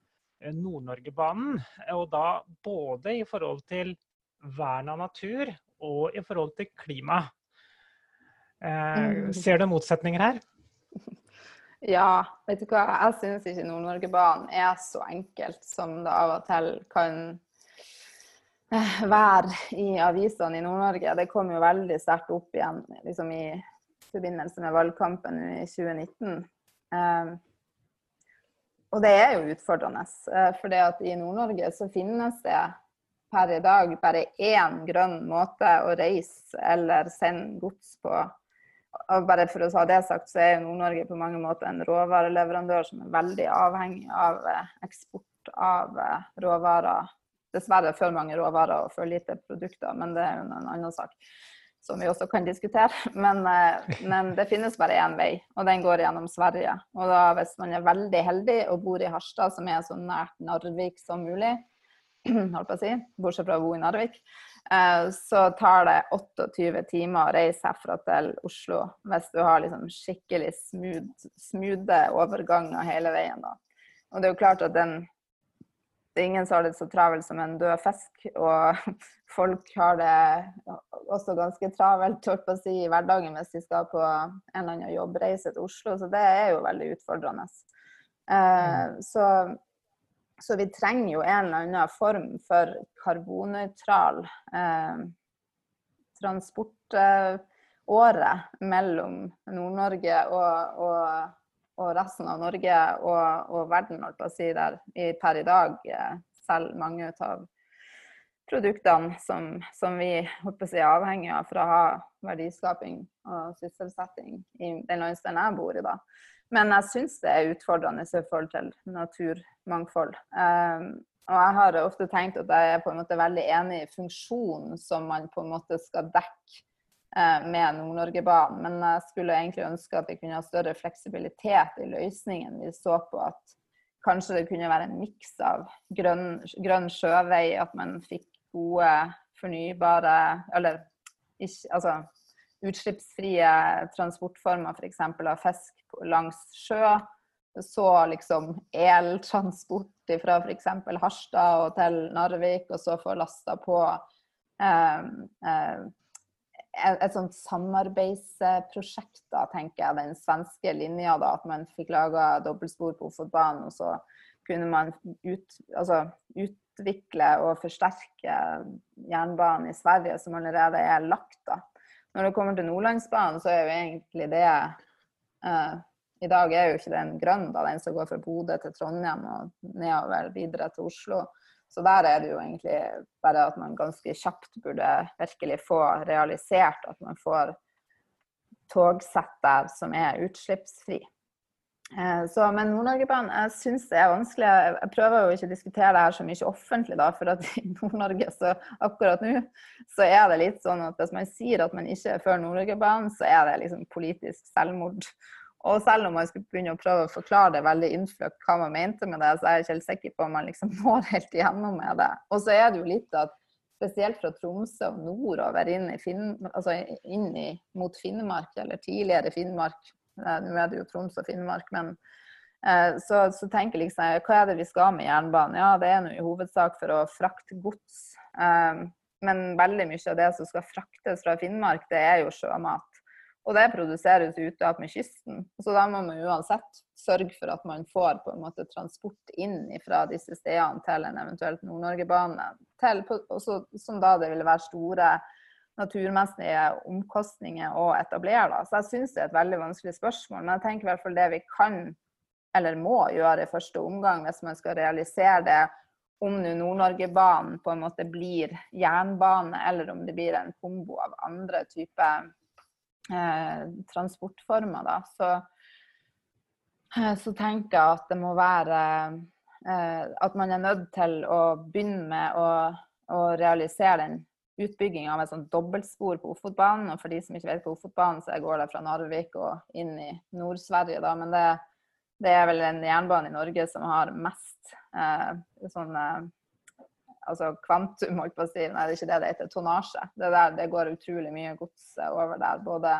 Nord-Norgebanen. Og da både i forhold til vern av natur og i forhold til klima. Eh, ser du motsetninger her? Ja, vet du hva. Jeg syns ikke Nord-Norgebanen er så enkelt som det av og til kan eh, være i avisene i Nord-Norge. Det kom jo veldig sterkt opp igjen liksom i forbindelse med valgkampen i 2019. Um, og det er jo utfordrende. Eh, for i Nord-Norge så finnes det per i dag bare én grønn måte å reise eller sende gods på og bare for å ha det sagt, så er Nord-Norge på mange måter en råvareleverandør som er veldig avhengig av eh, eksport av eh, råvarer. Dessverre for mange råvarer og for lite produkter, men det er jo en annen sak som vi også kan diskutere. Men, eh, men det finnes bare én vei, og den går gjennom Sverige. Og da hvis man er veldig heldig og bor i Harstad, som er så nært Narvik som mulig, holdt på å si, bortsett fra å bo i Narvik, Eh, så tar det 28 timer å reise herfra til Oslo hvis du har liksom skikkelig smooth, smoothe overganger hele veien. Da. Og det er jo klart at den ingen som har det så travelt som en død fisk. Og folk har det også ganske travelt på å si, i hverdagen hvis de skal på en eller annen jobbreise til Oslo. Så det er jo veldig utfordrende. Eh, så så vi trenger jo en eller annen form for karbonnøytral eh, transportåre mellom Nord-Norge og, og, og, resten av Norge og, og verden, holdt på å si, der vi per i dag eh, selger mange av produktene som, som vi holdt på å si, er avhengig av for å ha verdiskaping og sysselsetting i den landsdelen jeg bor i. da. Men jeg syns det er utfordrende i forhold til naturmangfold. Um, og jeg har ofte tenkt at jeg er på en måte veldig enig i funksjonen som man på en måte skal dekke med Nord-Norgebanen. Men jeg skulle egentlig ønske at vi kunne ha større fleksibilitet i løsningen. Vi så på at kanskje det kunne være en miks av grønn, grønn sjøvei, at man fikk gode fornybare Eller ikke, altså utslippsfrie transportformer, f.eks. av fisk langs sjø. Så liksom eltransport fra f.eks. Harstad og til Narvik, og så få lasta på eh, eh, et sånt samarbeidsprosjekt, da, tenker jeg. Den svenske linja, da, at man fikk laga dobbeltspor på Ofotbanen. Og så kunne man ut, altså, utvikle og forsterke jernbanen i Sverige, som allerede er lagt. da. Når det kommer til Nordlandsbanen, så er jo egentlig det uh, I dag er jo ikke den grønn, da, den som går fra Bodø til Trondheim og nedover videre til Oslo. Så der er det jo egentlig bare at man ganske kjapt burde virkelig få realisert at man får togsett der som er utslippsfri. Eh, så, men Nord-Norgebanen, jeg syns det er vanskelig. Jeg prøver jo ikke å diskutere det her så mye offentlig, da, for at i Nord-Norge så akkurat nå så er det litt sånn at hvis man sier at man ikke er for Nord-Norgebanen, så er det liksom politisk selvmord. Og selv om man skulle begynne å prøve å forklare det veldig innfløkt hva man mente med det, så er jeg ikke helt sikker på om man liksom når helt igjennom med det. Og så er det jo litt at spesielt fra Tromsø og nordover inn, i Finn, altså inn i, mot Finnmark, eller tidligere Finnmark, Eh, nå er det jo Troms og Finnmark, men eh, så, så tenker liksom hva er det vi skal med jernbanen? Ja, det er nå i hovedsak for å frakte gods. Eh, men veldig mye av det som skal fraktes fra Finnmark, det er jo sjømat. Og det produseres ute med kysten. Så da må man uansett sørge for at man får på en måte transport inn fra disse stedene til en eventuelt Nord-Norge-bane. Som da det ville være store naturmessige omkostninger å etablere. Da. Så jeg syns det er et veldig vanskelig spørsmål. Men jeg tenker i hvert fall det vi kan, eller må gjøre i første omgang hvis man skal realisere det, om Nord-Norge-banen på en måte blir jernbane, eller om det blir en kombo av andre typer eh, transportformer, da, så, eh, så, tenker jeg at det må være eh, At man er nødt til å begynne med å, å realisere den utbygging av et sånt dobbeltspor på Ofotbanen. Og for de som ikke vet på Ofotbanen, så går det fra Narvik og inn i Nord-Sverige, da. Men det, det er vel en jernbane i Norge som har mest eh, sånn altså kvantum, holdt på å si. Nei, det er ikke det det heter. Tonnasje. Det, det går utrolig mye gods over der. Både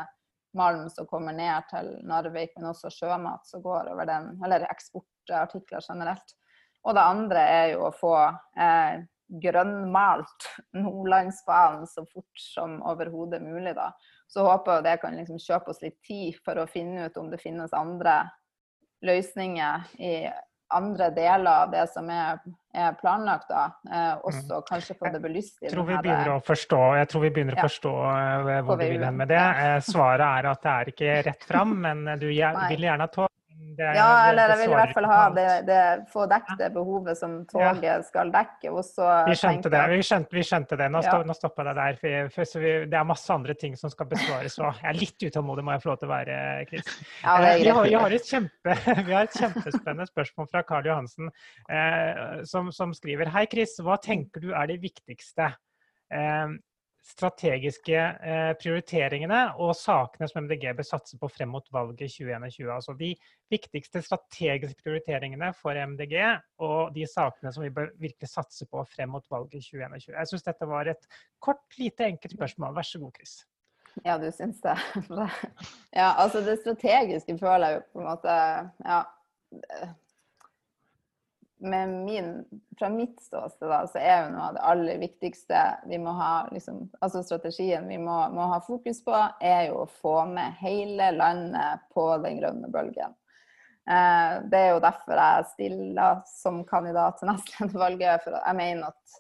malm som kommer ned til Narvik, men også sjømat som går over den. Eller eksportartikler generelt. Og det andre er jo å få eh, grønnmalt Nordlandsbanen så fort som overhodet mulig. da. Så håper jeg det kan liksom kjøpe oss litt tid for å finne ut om det finnes andre løsninger i andre deler av det som er, er planlagt, da. Eh, også mm. kanskje få det belyst jeg tror vi begynner å forstå, Jeg tror vi begynner ja. å forstå uh, hvor du vil hen med det. Ja. svaret er at det er ikke rett fram, men du vil gjerne ha tog det, ja, eller jeg vil i hvert fall ha det, det, få dekket det behovet som toget ja. skal dekke. Og så vi skjønte det. Vi skjønte, vi skjønte det. Nå, ja. stoppa jeg der. For, vi, det er masse andre ting som skal besvares. Og jeg er litt utålmodig, må jeg få lov til å være, Chris. Ja, eh, vi, har, vi, har kjempe, vi, har, et kjempespennende spørsmål fra Karl Johansen, eh, som, som, skriver Hei, Chris. Hva tenker du er det viktigste? Eh, strategiske eh, prioriteringene og sakene som MDG bør satse på frem mot valget 2021. Altså de viktigste strategiske prioriteringene for MDG og de sakene som vi bør virkelig satse på frem mot valget 2021. Jeg syns dette var et kort, lite, enkelt spørsmål. Vær så god, Chris. Ja, du syns det. Ja, altså det strategiske føler jeg jo på en måte Ja min, fra mitt ståsted da, så er jo noe av det aller viktigste vi må ha liksom, altså strategien vi må, må, ha fokus på, er jo å få med hele landet på den grønne bølgen. Eh, det er jo derfor jeg stiller som kandidat til nestledervalget. For jeg mener at,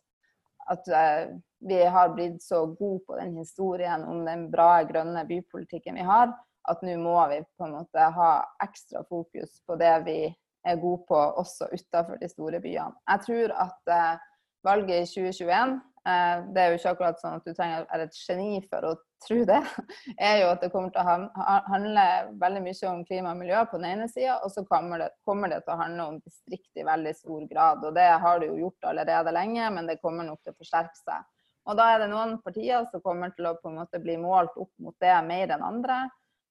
at eh, vi har blitt så gode på den historien om den bra grønne bypolitikken vi har, at nå må vi på en måte ha ekstra fokus på det vi er god på også utenfor de store byene. Jeg tror at eh, valget i 2021 eh, Det er jo ikke akkurat sånn at du trenger å være et geni for å tro det. er jo at det kommer til å handle veldig mye om klima og miljø på den ene sida, og så kommer det, kommer det, til å handle om distrikt i veldig stor grad. Og det har det jo gjort allerede lenge, men det kommer nok til å forsterke seg. Og da er det noen partier som kommer til å på en måte bli målt opp mot det mer enn andre.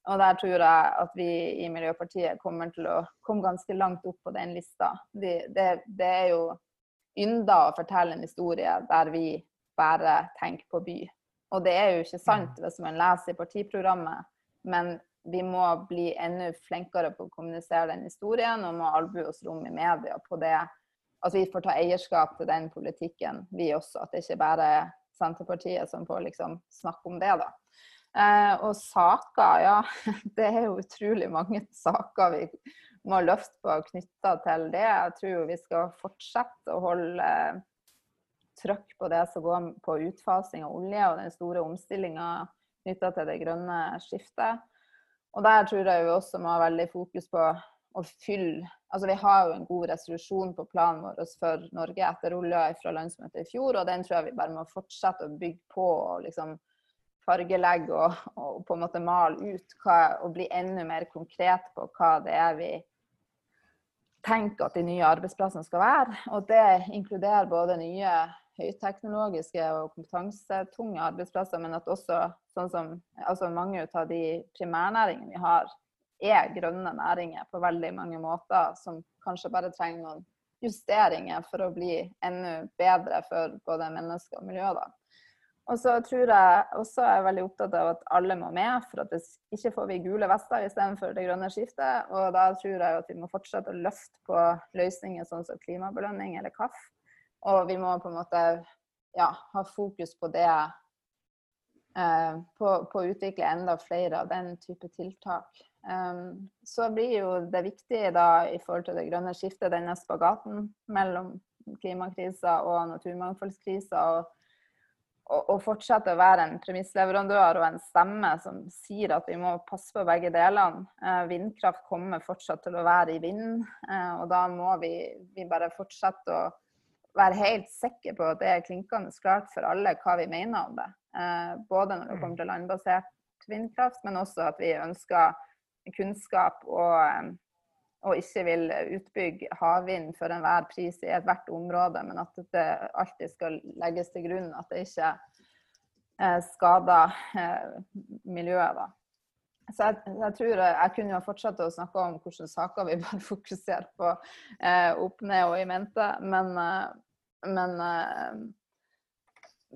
Og der tror jeg at vi i Miljøpartiet kommer til å komme ganske langt opp på den lista. Det, det, det er jo ynda å fortelle en historie der vi bare tenker på by. Og det er jo ikke sant mm. hvis man leser i partiprogrammet, men vi må bli enda flinkere på å kommunisere den historien og må albue oss rom i media på det. At vi får ta eierskap til den politikken, vi også. At det ikke bare er Senterpartiet som får liksom snakke om det, da. Eh, og saker, ja. Det er jo utrolig mange saker vi må løfte på knytta til det. Jeg tror vi skal fortsette å holde eh, trøkk på det som går på utfasing av olje og den store omstillinga knytta til det grønne skiftet. Og der tror jeg vi også må ha veldig fokus på å fylle Altså vi har jo en god resolusjon på planen vår for Norge etter olja fra landsmøtet i fjor, og den tror jeg vi bare må fortsette å bygge på og liksom fargelegge og, og, på en måte male ut hva, og bli enda mer konkret på hva det er vi tenker at de nye arbeidsplassene skal være. Og det inkluderer både nye høyteknologiske og kompetansetunge arbeidsplasser, men at også sånn som altså mange av de primærnæringene vi har, er grønne næringer på veldig mange måter, som kanskje bare trenger noen justeringer for å bli enda bedre for både mennesker og miljø. Da. Og så tror jeg også er veldig opptatt av at alle må med, for at hvis ikke får vi gule vester istedenfor det grønne skiftet. Og da tror jeg at vi må fortsette å løfte på løsninger sånn som klimabelønning eller KAF. Og vi må på en måte ja, ha fokus på det eh, på, på, å utvikle enda flere av den type tiltak. Um, så blir jo det viktige da i forhold til det grønne skiftet denne spagaten mellom klimakrisa og naturmangfoldskrisa. og og, fortsette å være en premissleverandør og en stemme som sier at vi må passe på begge delene. Eh, vindkraft kommer fortsatt til å være i vind, eh, og da må vi, vi, bare fortsette å være helt sikre på at det er klinkende klart for alle hva vi mener om det. Eh, både når det kommer til landbasert vindkraft, men også at vi ønsker kunnskap og og ikke vil utbygge havvind for enhver pris i ethvert område, men at det alltid skal legges til grunn at det ikke eh, skader eh, miljøet. Da. Så jeg, jeg, tror jeg kunne jo fortsatt å snakke om hvilke saker vi bør fokusere på eh, opp, ned og i mente, men, eh, men, eh,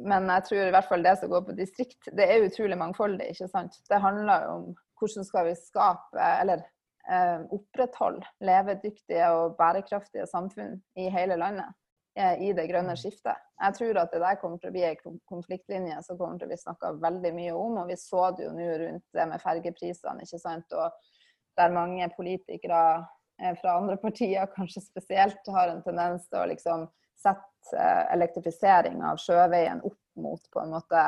men jeg tror i hvert fall det som går på distrikt, det er utrolig mangfoldig. ikke sant? Det handler jo om hvordan skal vi skape, eller eh, opprettholde levedyktige og bærekraftige samfunn i hele landet. Eh, i det grønne mm. skiftet. Jeg tror at det der kommer til å bli en konfliktlinje som kommer til å bli snakka veldig mye om. Og vi så det jo nå rundt det med fergeprisene, ikke sant. Og der mange politikere eh, fra andre partier kanskje spesielt har en tendens til å liksom sette eh, elektrifisering av sjøveien opp mot på en måte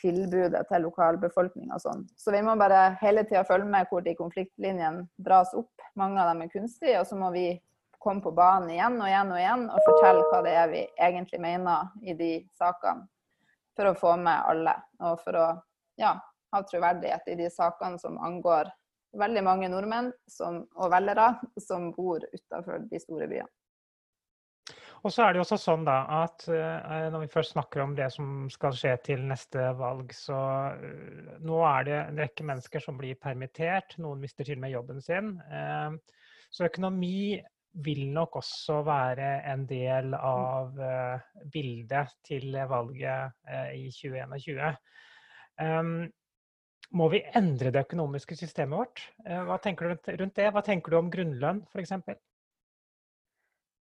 tilbudet til lokalbefolkninga og sånn. Så vi må bare hele tida følge med hvor de konfliktlinjene dras opp. Mange av dem er kunstige, og så må vi komme på banen igjen og igjen og igjen og fortelle hva det er vi egentlig mener i de sakene. For å få med alle, og for å ja, ha troverdighet i de sakene som angår veldig mange nordmenn som, og velgere som bor utenfor de store byene. Og så er det jo også sånn da at uh, når vi først snakker om det som skal skje til neste valg, så uh, nå er det en rekke mennesker som blir permittert. Noen mister til og med jobben sin. Uh, så økonomi vil nok også være en del av bildet til valget i 2021. Um, må vi endre det økonomiske systemet vårt? Hva tenker du rundt det? Hva tenker du om grunnlønn, f.eks.?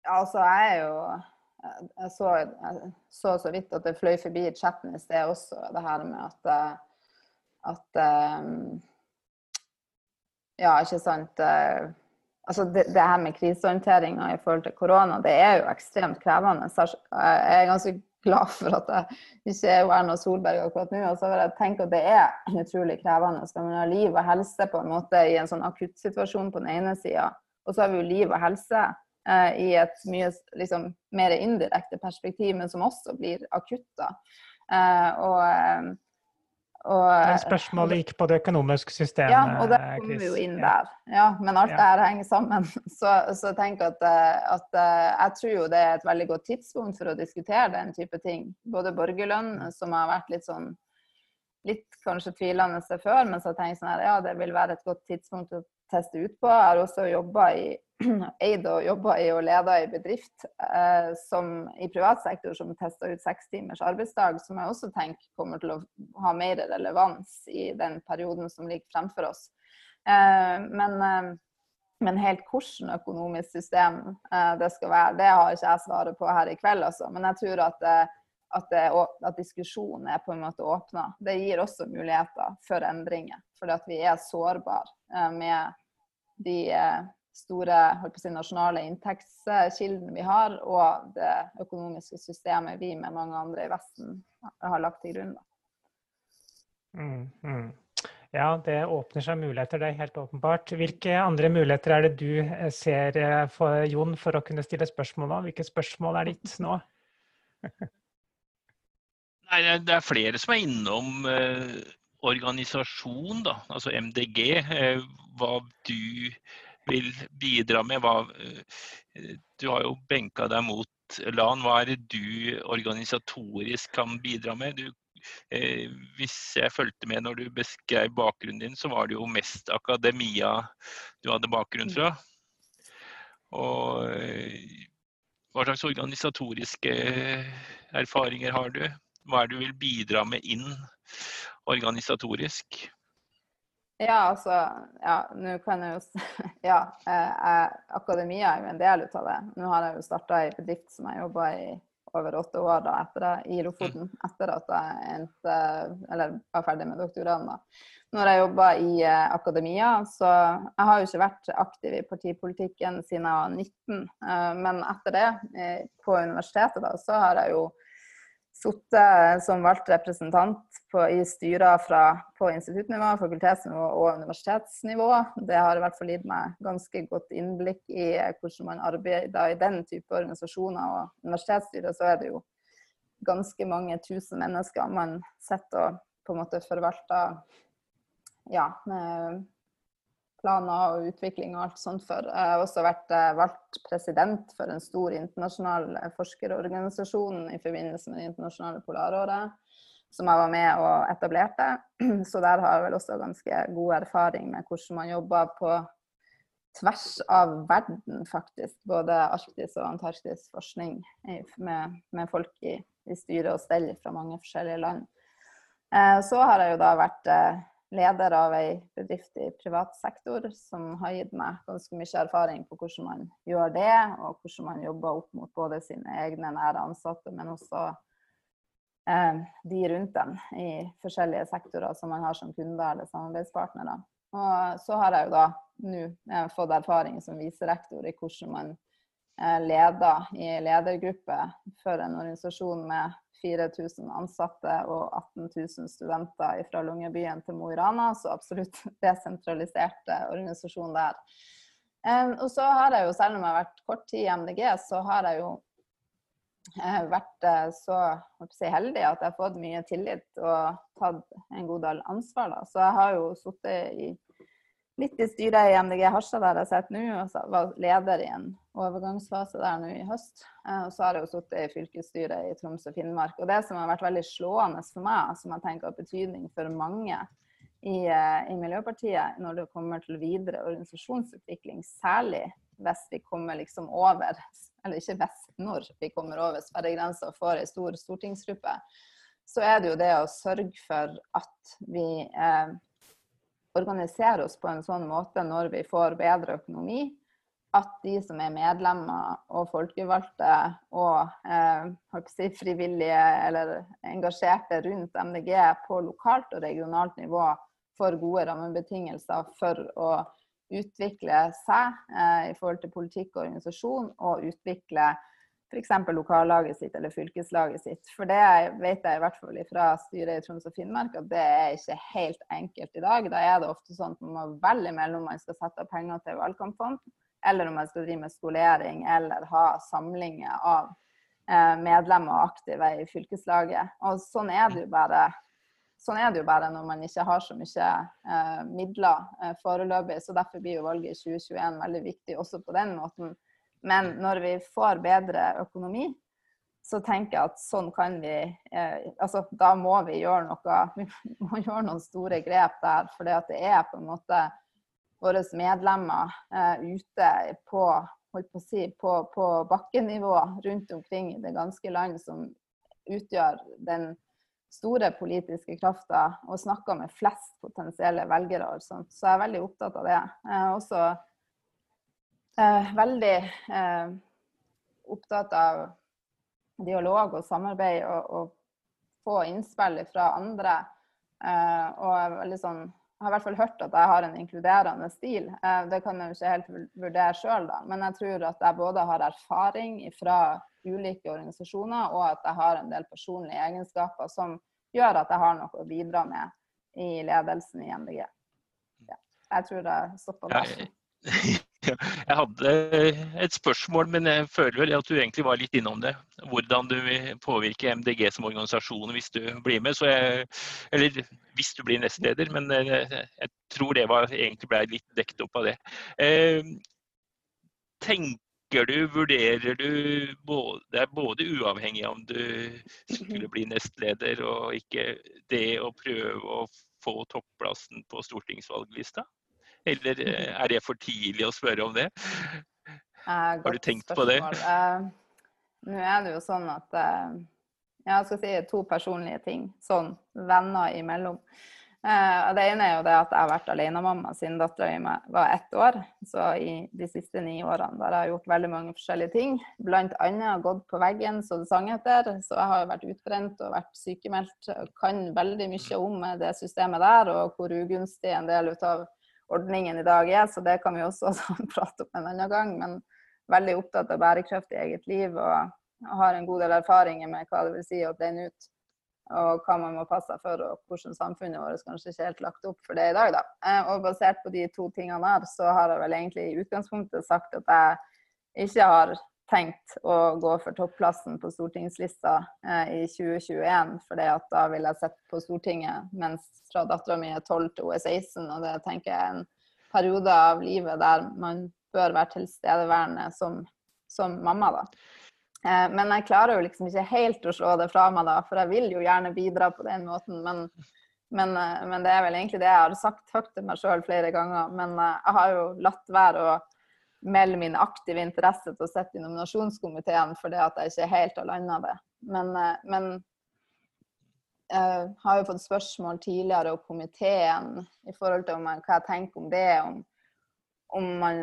Altså, jeg er jo jeg så, jeg så, så vidt at det fløy forbi chatten i sted også, det her med at, at um, Ja, ikke sant altså det, det, her med krisehåndteringa i forhold til korona, det er jo ekstremt krevende. Jeg er ganske glad for at jeg ikke er Erna Solberg akkurat nå. Og så vil jeg tenke at det er utrolig krevende. Skal man ha liv og helse på en måte i en sånn akuttsituasjon på den ene sida, og så har vi jo liv og helse eh, i et mye liksom, mer indirekte perspektiv, men som også blir akutt. da. Eh, og eh, og, men spørsmålet gikk på det økonomiske systemet. Ja, og det kommer vi jo inn der. Ja, men alt ja. det her henger sammen. Så, så tenk at, eh, at, eh, jeg tror jo det er et veldig godt tidspunkt for å diskutere den type ting. Både borgerlønn, som har vært litt sånn litt kanskje tvilende før, men så tenker jeg sånn her, ja, det vil være et godt tidspunkt å teste ut på. Jeg har også jobba i eid og jobba i og leda i bedrift eh, som, i privat sektor som testa ut seks timers arbeidsdag, som jeg også tenker kommer til å ha mer relevans i den perioden som ligger fremfor oss. Eh, men, eh, men, helt hvordan økonomisk system eh, det skal være, det har ikke jeg svaret på her i kveld, altså. Men jeg tror at, eh, at, at diskusjonen er på en måte åpna. Det gir også muligheter for endringer, fordi at vi er sårbare eh, med de store si, nasjonale inntektskildene vi har, og det økonomiske systemet vi med mange andre i Vesten har lagt til grunn. Mm, mm. Ja, det åpner seg muligheter, det er helt åpenbart. Hvilke andre muligheter er det du eh, ser eh, for Jon for å kunne stille spørsmål nå? Hvilke spørsmål er ditt nå? Nei, Det er flere som er innom eh, organisasjon, da. altså MDG. Eh, hva du vil bidra med? Hva, eh, du har jo benka deg mot LAN. Hva er det du organisatorisk kan bidra med? Du, eh, hvis jeg fulgte med når du beskrev bakgrunnen din, så var det jo mest akademia du hadde bakgrunn fra. Og eh, hva slags organisatoriske erfaringer har du? Hva er det du vil bidra med inn organisatorisk? Ja, altså Ja, nå kan jeg jo Ja, jeg, akademia er jo en del av det. Nå har jeg jo starta i bedrift som jeg jobba i over åtte år da, etter det, i Lofoten. Mm. Etter at jeg endte, eller var ferdig med doktorgraden. da. Når jeg jobba i eh, akademia, så Jeg har jo ikke vært aktiv i partipolitikken siden jeg var 19. Eh, men etter det, eh, på universitetet, da, så har jeg jo sittet som valgt representant på, i styrer fra, på instituttnivå, fakultetsnivå og universitetsnivå. Det har i hvert fall gitt meg ganske godt innblikk i hvordan man arbeider i den type organisasjoner. Og universitetsstyret så er det jo ganske mange tusen mennesker man sitter og på en måte forvalter ja, planer og utvikling og alt sånt for. Jeg har også vært eh, valgt president for en stor internasjonal eh, forskerorganisasjon i forbindelse med det internasjonale polaråret. som jeg var med og etablerte. Så der har jeg vel også ganske god erfaring med hvordan man jobber på tvers av verden, faktisk. Både Arktis og Antarktis forskning med, med folk i, i styre og stell fra mange forskjellige land. Eh, så har jeg jo da vært leder av ei bedrift i privat sektor som har gitt meg ganske mye erfaring på hvordan man gjør det, og hvordan man jobber opp mot både sine egne nære ansatte, men også Eh, de rundt dem i forskjellige sektorer som man har som kunder eller samarbeidspartnere. Og så har jeg jo da nå eh, fått erfaring som viserektor i hvordan man eh, leder i ledergruppe for en organisasjon med 4000 ansatte og 18 000 studenter fra Longyearbyen til Mo i Rana, så absolutt desentralisert organisasjon der. Og så har jeg jo, selv om jeg har vært kort tid i MDG, så har jeg jo har vært eh, så si, heldig at jeg har fått mye tillit og tatt en god del ansvar. Da. Så jeg har jo sittet i, litt i styret i MDG Harstad der jeg sitter nå, og var leder i en overgangsfase der nå i høst. Eh, og så har jeg jo sittet i fylkesstyret i Troms og Finnmark. Og det som har vært veldig slående for meg, som jeg tenker har betydning for mange i, eh, i Miljøpartiet når det kommer til videre organisasjonsutvikling, særlig hvis vi kommer liksom over eller ikke hvis, når vi kommer over sperregrensa og får ei stor stortingsgruppe, så er det jo det å sørge for at vi eh, organiserer oss på en sånn måte når vi får bedre økonomi, at de som er medlemmer og folkevalgte og eh, si, frivillige eller engasjerte rundt MDG på lokalt og regionalt nivå, får gode rammebetingelser for å utvikle seg eh, i forhold til politikk og organisasjon, og utvikle f.eks. lokallaget sitt eller fylkeslaget sitt. For det vet jeg i hvert fall fra styret i Troms og Finnmark at det er ikke helt enkelt i dag. Da er det ofte sånn at man må velge mellom om man skal sette av penger til valgkampfond, eller om man skal drive med skolering eller ha samlinger av eh, medlemmer og aktive i fylkeslaget. Og sånn er det jo bare sånn er det jo bare når man ikke har så mye eh, midler eh, foreløpig. Så derfor blir jo valget i 2021 veldig viktig også på den måten. Men når vi får bedre økonomi, så tenker jeg at sånn kan vi eh, altså Da må vi gjøre noe. Vi må gjøre noen store grep der. For det er på en måte våre medlemmer eh, ute på, på, si, på, på bakkenivå rundt omkring i det ganske land som utgjør den store politiske krafta og snakker med flest potensielle velgere. og sånt. Så jeg er veldig opptatt av det. Jeg også eh, veldig eh, opptatt av dialog og samarbeid og, og få innspill fra andre. Eh, og jeg, er veldig sånn, jeg har i hvert fall hørt at jeg har en inkluderende stil. Eh, det kan jeg jo ikke helt vurdere sjøl, men jeg tror at jeg både har erfaring fra ulike organisasjoner, og at jeg har en del personlige egenskaper som gjør at jeg har noe å bidra med i ledelsen i MDG. Ja, jeg tror jeg stopper der. Jeg hadde et spørsmål, men jeg føler vel at du egentlig var litt innom det. Hvordan du vil påvirke MDG som organisasjon hvis du blir med. Jeg, eller hvis du blir nestleder, men eh, jeg tror det var, egentlig ble litt dekket opp av det. Eh, tenk, du, vurderer du både, Det er både uavhengig om du skulle bli nestleder og ikke det å prøve å få topplassen på stortingsvalglista? Eller eh, er det for tidlig å spørre om det? Har du tenkt spørsmål. på det? Uh, nå er det jo sånn at uh, Jeg skal si to personlige ting. Sånn venner imellom. Uh, det ene er jo det at jeg har vært alenemamma siden dattera mi var ett år. Så i de siste ni årene der har jeg gjort veldig mange forskjellige ting. Blant annet gått på veggen, så det sang etter. Så jeg har vært utbrent og vært sykemeldt. Kan veldig mye om det systemet der, og hvor ugunstig en del av ordningen i dag er. Så det kan vi også prate om en annen gang. Men veldig opptatt av bærekraft i eget liv og har en god del erfaringer med hva det vil si å brenne ut og hva man må passe seg for, og hvordan samfunnet vårt kanskje ikke helt lagt opp for det i dag. Da. Eh, og basert på de to tingene her, så har jeg vel egentlig i utgangspunktet sagt at jeg ikke har tenkt å gå for topplassen på stortingslista eh, i 2021, for da vil jeg sitte på Stortinget mens fra dattera mi er 12 til hun er 16, og det tenker jeg er en periode av livet der man bør være tilstedeværende som, som mamma, da. Eh, men jeg klarer jo liksom ikke helt å slå det fra meg, da, for jeg vil jo gjerne bidra på den måten. Men, men, eh, men det er vel egentlig det jeg har sagt høyt til meg sjøl flere ganger. Men eh, jeg har jo latt være å melde min aktive interesse til å sitte i nominasjonskomiteen fordi at jeg ikke helt har landa det. Men, men jeg har jo fått spørsmål tidligere om komiteen i forhold til hva jeg tenker om det. Om, om man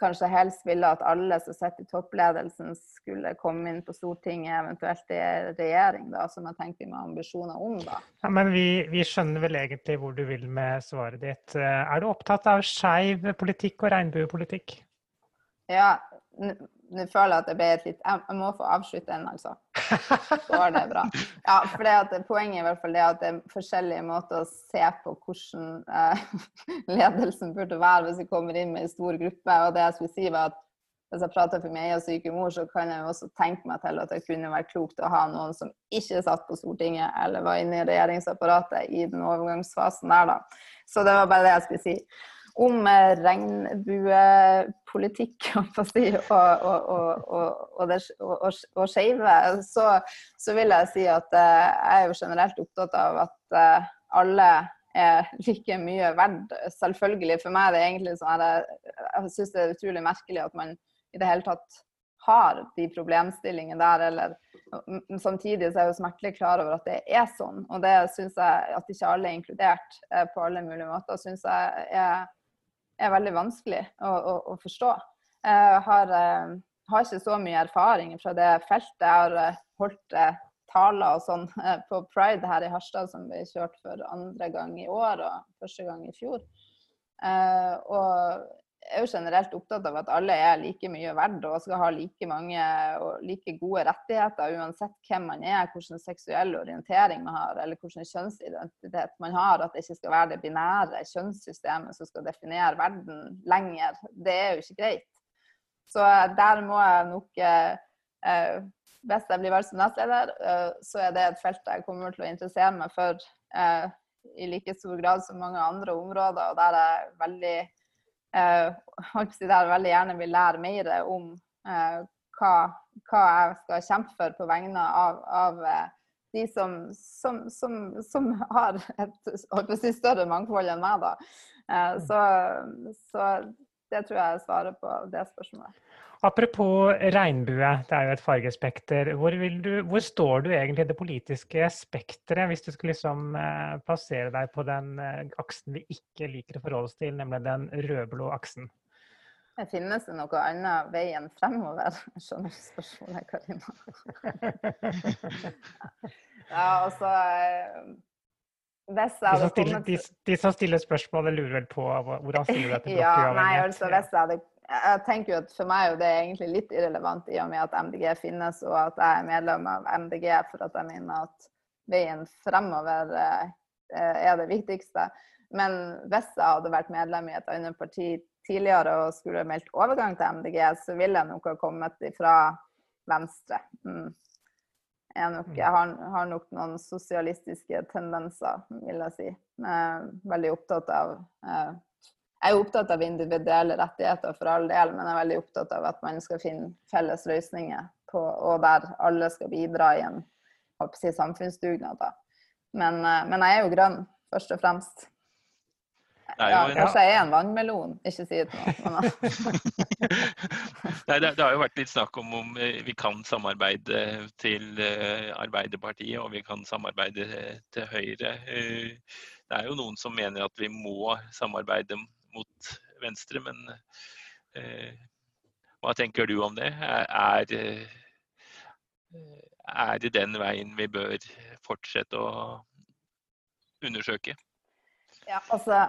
kanskje helst ville at alle som sitter i toppledelsen, skulle komme inn på Stortinget, eventuelt i regjering, da, som jeg tenker med ambisjoner om. da. Ja, men vi, vi, skjønner vel egentlig hvor du vil med svaret ditt. Er du opptatt av skeiv politikk og regnbuepolitikk? Ja, nå føler jeg at det ble et litt Jeg må få avslutte den, altså. Så er det bra. Ja, for det at Poenget er i hvert fall det at det er forskjellige måter å se på hvordan eh, ledelsen burde være hvis vi kommer inn med en stor gruppe. Og det jeg skulle si var at hvis jeg prater for meg og syke mor, så kan jeg jo også tenke meg til at det kunne vært klokt å ha noen som ikke satt på Stortinget eller var inne i regjeringsapparatet i den overgangsfasen der, da. Så det var bare det jeg skulle si om regnbuepolitikk si, og, og, og, og skeive, så, så, vil jeg si at eh, jeg er jo generelt opptatt av at eh, alle er like mye verdt. Selvfølgelig. For meg er det egentlig sånn at jeg syns det er utrolig merkelig at man i det hele tatt har de problemstillingene der, eller samtidig så er jeg jo smertelig klar over at det er sånn. Og det syns jeg at ikke alle er inkludert eh, på alle mulige måter, Synes jeg er er veldig vanskelig å, å, å forstå. Jeg har, eh, har, ikke så mye erfaring fra det feltet. Jeg har eh, holdt eh, taler og sånn på Pride her i Harstad, som ble kjørt for andre gang i år og første gang i fjor. Og er jo generelt opptatt av at alle er like mye verdt og skal ha like mange og like gode rettigheter uansett hvem man er, hvilken seksuell orientering man har eller hvilken kjønnsidentitet man har. At det ikke skal være det binære kjønnssystemet som skal definere verden lenger. Det er jo ikke greit. Så der må jeg nok eh, Hvis jeg blir valgt som nestleder, eh, så er det et felt jeg kommer til å interessere meg for eh, i like stor grad som mange andre områder, og der er veldig eh, der veldig gjerne vil lære mer om eh, hva, hva, jeg skal kjempe for på vegne av, av eh, de som, som, som, som, har et si, større mangfold enn meg. Da. Eh, så, så det tror jeg svarer på det spørsmålet. Apropos regnbue, det er jo et fargespekter. Hvor, du, hvor står du egentlig i det politiske spekteret, hvis du skulle liksom eh, plassere deg på den eh, aksen vi ikke liker å forholde oss til, nemlig den rød-blå aksen? Det finnes det noe annet vei enn fremover? Jeg skjønner ikke spørsmålet, Karina. ja, altså hadde de, som stiller, de, de som stiller spørsmålet, lurer vel på hvordan stiller du deg til ja, nei, altså, hvis jeg jeg tenker jo at For meg er det egentlig litt irrelevant i og med at MDG finnes, og at jeg er medlem av MDG for at jeg mener at veien fremover eh, er det viktigste. Men hvis jeg hadde vært medlem i et annet parti tidligere og skulle meldt overgang til MDG, så ville jeg nok ha kommet fra Venstre. Mm. Jeg, nok, jeg har, har, nok noen sosialistiske tendenser, vil jeg si. Jeg er veldig opptatt av eh, jeg er opptatt av individuelle rettigheter for all del, men jeg er veldig opptatt av at man skal finne felles løsninger på, og der alle skal bidra i en si, samfunnsdugnad. Men, eh, men, jeg er jo grønn, først og fremst. Ja, kanskje jeg er en vannmelon, ikke si det noe. Nei, det, det, har jo vært litt snakk om om eh, vi kan samarbeide til eh, Arbeiderpartiet og vi kan samarbeide til Høyre. Det er jo noen som mener at vi må samarbeide mot venstre. Men eh, hva tenker du om det? Er, er det den veien vi bør fortsette å undersøke? Ja, altså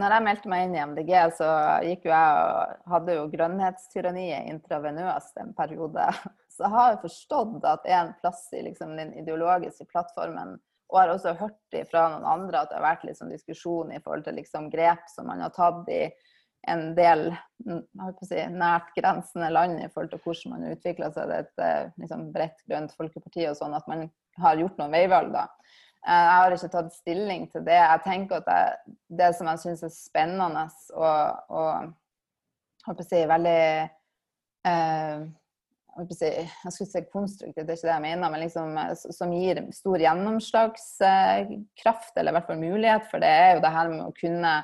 når jeg meldte meg inn i MDG, så gikk jo jeg og hadde jo grønnhetstyranniet intravenøst en periode. Så jeg har forstått at det er en plass i liksom, den ideologiske plattformen og har også hørt fra noen andre at det har vært sånn diskusjon i forhold til liksom grep som man har tatt i en del si, nært grensende land i forhold til hvordan man utvikler seg til et eh, liksom, bredt grønt folkeparti og sånn, at man har gjort noen veivalg, da. Eh, jeg har ikke tatt stilling til det. Jeg tenker at det, det som jeg syns er spennende og, og si, veldig eh, jeg skulle si konstruktivt, det er ikke det jeg mener, men liksom, som gir stor gjennomslagskraft, eller i hvert fall mulighet for det, er jo det her med å kunne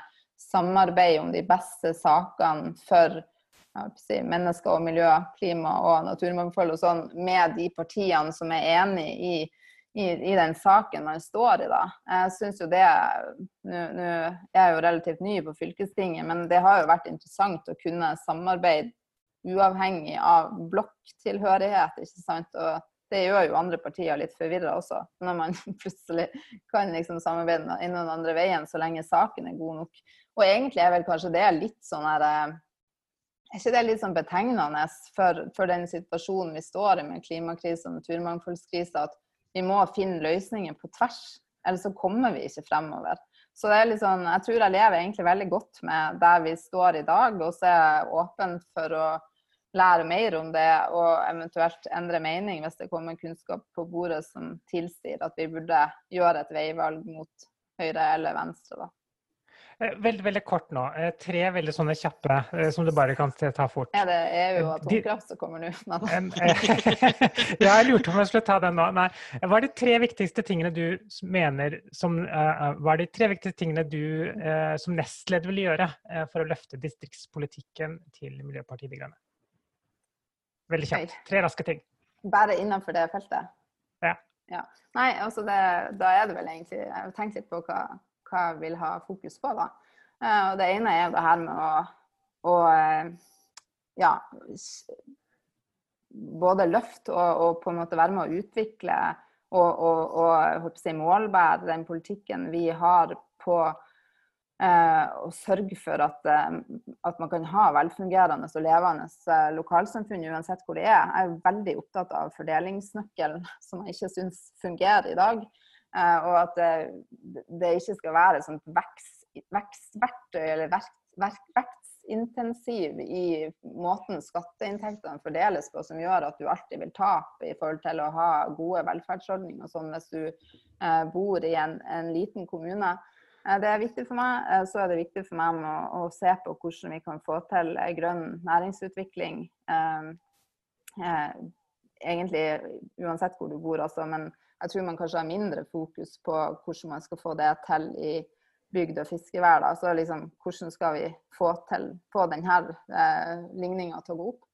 samarbeide om de beste sakene for si, mennesker og miljø, klima og naturmangfold og sånn, med de partiene som er enig i, i, i den saken man står i. da. Jeg synes jo det, Nå er jeg jo relativt ny på fylkestinget, men det har jo vært interessant å kunne samarbeide uavhengig av blokktilhørighet. ikke sant? Og det gjør jo andre partier litt forvirra også, når man plutselig kan liksom samarbeide innen andre veien så lenge saken er god nok. Og egentlig er vel kanskje det litt sånn her eh, er ikke det litt sånn betegnende for, for, den situasjonen vi står i med klimakrise og naturmangfoldskrise, at vi må finne løsninger på tvers, ellers så kommer vi ikke fremover. Så det er litt sånn, jeg tror jeg lever egentlig veldig godt med der vi står i dag, og så er jeg åpen for å lære mer om det og eventuelt endre mening hvis det kommer kunnskap på bordet som tilsier at vi burde gjøre et veivalg mot høyre eller venstre. da. Eh, veldig, veldig kort nå. Eh, tre veldig sånne kjappe eh, som du bare kan ta fort. Er det EU og atomkraft som kommer nå? ja, jeg lurte på om jeg skulle ta den nå. Nei. Hva er de tre viktigste tingene du mener som Hva er de tre viktigste tingene du som nestleder vil gjøre for å løfte distriktspolitikken til Miljøpartiet De Grønne? Veldig kjapt. Tre raske ting. Bare innenfor det feltet? Ja. ja. Nei, altså det, da er det vel egentlig Jeg har tenkt litt på hva hva jeg vil ha fokus på. da. Eh, og det ene er det her med å, å eh, ja, både løfte og, og, på en måte være med å utvikle og, og, og si, målbære den politikken vi har på eh, å sørge for at, eh, at, man kan ha velfungerende og levende lokalsamfunn uansett hvor det er. Jeg er veldig opptatt av fordelingsnøkkelen, som jeg ikke syns fungerer i dag. Eh, og at det, det, ikke skal være sånt vekstverktøy eller vekstintensiv i måten skatteinntektene fordeles på, som gjør at du alltid vil tape i forhold til å ha gode velferdsordninger sånn hvis du eh, bor i en, en, liten kommune. Eh, det er viktig for meg. Så er det viktig for meg å, å se på hvordan vi kan få til grønn næringsutvikling. egentlig uansett hvor du bor, altså. Men jeg tror man kanskje har mindre fokus på hvordan man skal få det til i bygd- og fiskevær. Altså liksom, hvordan skal vi få, til, få denne eh, ligninga til å gå opp.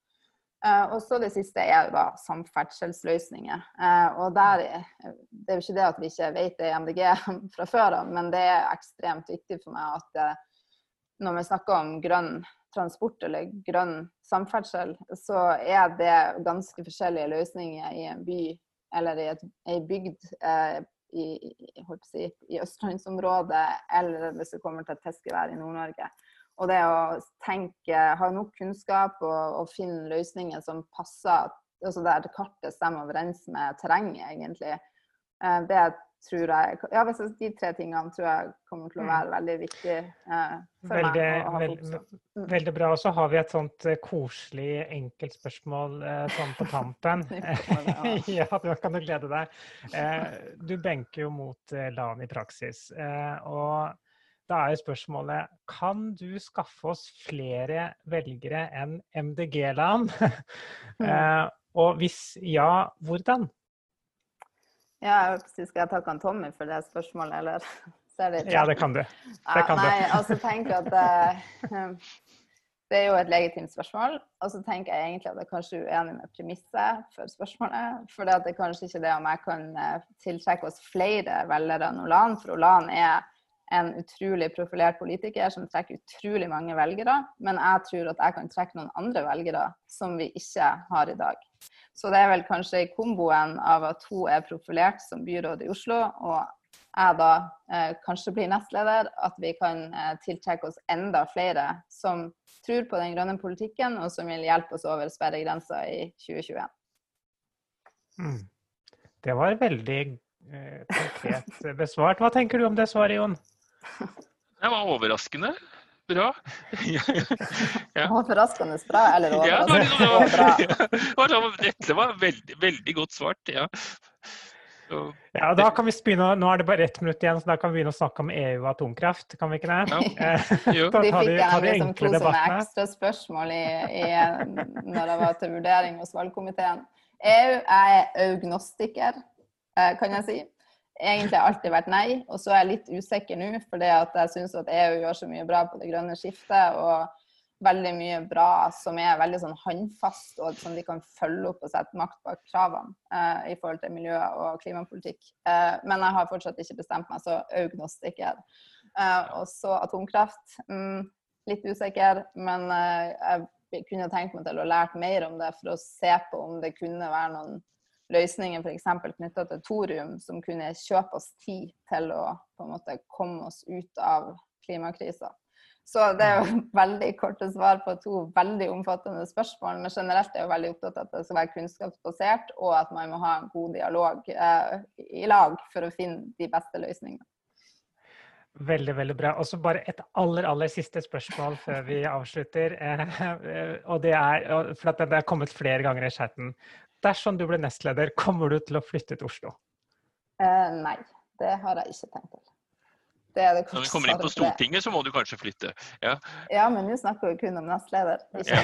Eh, og så det siste er jo da samferdselsløsninger. Eh, og der, Det er jo ikke det at vi ikke vet det i MDG fra før av, men det er ekstremt viktig for meg at eh, når vi snakker om grønn transport eller grønn samferdsel, så er det ganske forskjellige løsninger i en by eller i ei bygd eh, i, si, i østlandsområdet, eller hvis det kommer til et fiskevær i Nord-Norge. Og det å tenke, ha nok kunnskap og, og finne løsninger som passer, altså der kartet stemmer overens med terrenget, egentlig, eh, det tror jeg ja, De tre tingene tror jeg kommer til å mm. være veldig viktige eh, for veldig, meg å ha fokus. Mm. Veldig bra. Og så har vi et sånt eh, koselig enkeltspørsmål eh, sånn på tampen. ja, du kan du glede deg. Eh, du benker jo mot eh, LAN i praksis. Eh, og da er jo spørsmålet kan du skaffe oss flere velgere enn MDG-LAN? mm. og hvis ja, hvordan? Ja, skal jeg takke han Tommy for det spørsmålet, eller? Det ja, det kan du. Det kan ja, nei, altså tenk at uh, det er jo et legitimt spørsmål. Og så tenker jeg egentlig at jeg er kanskje uenig med premisset for spørsmålet. For det er kanskje ikke det om jeg kan uh, tiltrekke oss flere velgere enn Olan. For Olan er en utrolig profilert politiker som trekker utrolig mange velgere. Men jeg tror at jeg kan trekke noen andre velgere som vi ikke har i dag. Så det er vel kanskje i komboen av at hun er profilert som byråd i Oslo, og jeg da eh, kanskje blir nestleder, at vi kan eh, tiltrekke oss enda flere som tror på den grønne politikken, og som vil hjelpe oss over sperregrensa i 2021. Mm. Det var veldig eh, konkret besvart. Hva tenker du om det svaret, Jon? Det var overraskende bra. ja. Overraskende bra, eller overraskende ja, det var, bra? Dette var veldig, veldig godt svart, ja. Så, Ja, da kan vi begynne, Nå er det bare ett minutt igjen, så da kan vi begynne å snakke om EU og atomkraft. Kan vi ikke det? Ja. Eh, jo. Da De tar fikk de, jeg tar de nemlig enkle debattene. ekstra spørsmål i, i, når jeg var til vurdering hos valgkomiteen. EU jeg er agnostiker, eh, kan jeg si. Egentlig har alltid vært nei, og så er jeg litt usikker nå, fordi jeg syns at EU gjør så mye bra på det grønne skiftet. og veldig mye bra som er veldig sånn håndfast, og som de kan følge opp og sette makt bak kravene eh, i forhold til miljø- og klimapolitikk. Eh, men jeg har fortsatt ikke bestemt meg, så agnostiker. Eh, og så atomkraft. Mm, litt usikker, men eh, jeg kunne tenkt meg til å lært mer om det for å se på om det kunne være noen løsninger f.eks. knytta til thorium som kunne kjøpe oss tid til å på en måte komme oss ut av klimakrisa. Så det er jo veldig korte svar på to veldig omfattende spørsmål. Men generelt er jeg jo veldig opptatt av at det skal være kunnskapsbasert, og at man må ha en god dialog eh, i lag for å finne de beste løsningene. Veldig, veldig bra. Og så bare et aller, aller siste spørsmål før vi avslutter. Eh, og det er, for at det er kommet flere ganger i chatten. Dersom du blir nestleder, kommer du til å flytte til Oslo? Eh, nei, det har jeg ikke tenkt til. Det er det Når vi kommer inn på. Stortinget, så må du kanskje flytte. Ja. Ja, men nå snakker vi kun om nestleder. Ikke Ja.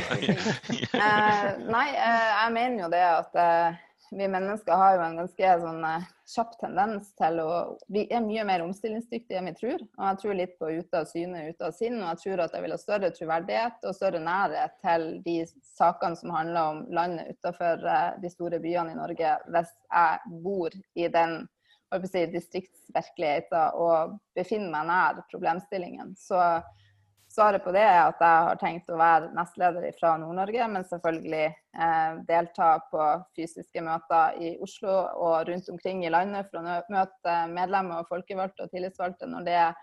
Eh, nei, eh, jeg mener jo det at eh, vi mennesker har jo en ganske sånn eh, kjapp tendens til å Vi er mye mer omstillingsdyktige enn vi tror. Og jeg tror litt på ute av syne, ute av sinn. Og jeg tror at jeg vil ha større troverdighet og større nærhet til de sakene som handler om landet utenfor eh, de store byene i Norge, hvis jeg bor i den si, distriktsvirkeligheten og befinner meg nær problemstillingen. Så Svaret på det er at jeg har tenkt å være nestleder fra Nord-Norge, men selvfølgelig eh, delta på fysiske møter i Oslo og rundt omkring i landet for å møte medlemmer og folkevalgte og tillitsvalgte når det eh,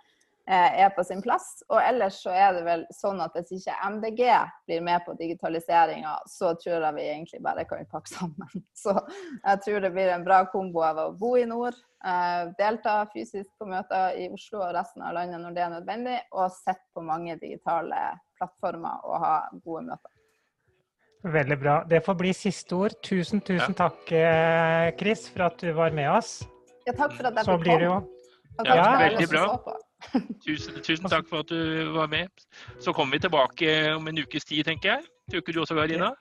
er på sin plass. Og ellers så er det vel sånn at hvis ikke MDG blir med på digitaliseringa, så tror jeg vi egentlig bare kan pakke sammen. Så jeg tror det blir en bra kombo av å bo i nord, eh, delta fysisk på møter i Oslo og resten av landet når det er nødvendig, og sitte på mange digitale plattformer og ha gode møter. Veldig bra. Det får bli siste ord. Tusen, tusen takk, eh, Chris, for at du var med oss. Ja, takk for at jeg Så fikk blir det jo komme. Og Ja, takk til alle veldig bra. så på. Tusen, tusen takk for at du var med. Så kommer vi tilbake om en ukes tid, tenker jeg. Tror ikke du også, Karina?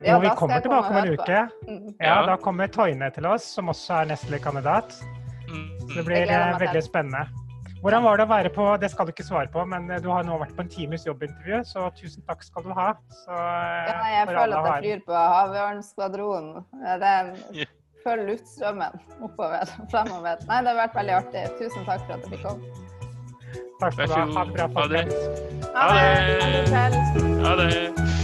Ja, vi kommer tilbake om en uke. Mm. Ja. Da kommer Toine til oss, som også er Nestle-kandidat. Det blir eh, veldig spennende. Hvordan var det å være på Det skal du ikke svare på, men eh, du har nå vært på en times jobbintervju, så tusen takk skal du ha. Så, eh, Ja, jeg føler at jeg flyr på Havørnskvadronen. Det er Følg luftstrømmen oppover fremover. Nei, det har vært veldig artig. Tusen takk for at jeg fikk komme. Takk skal du ha. Ha det bra, god. Ha det. folkens. Ha det! Ha det. Ha det.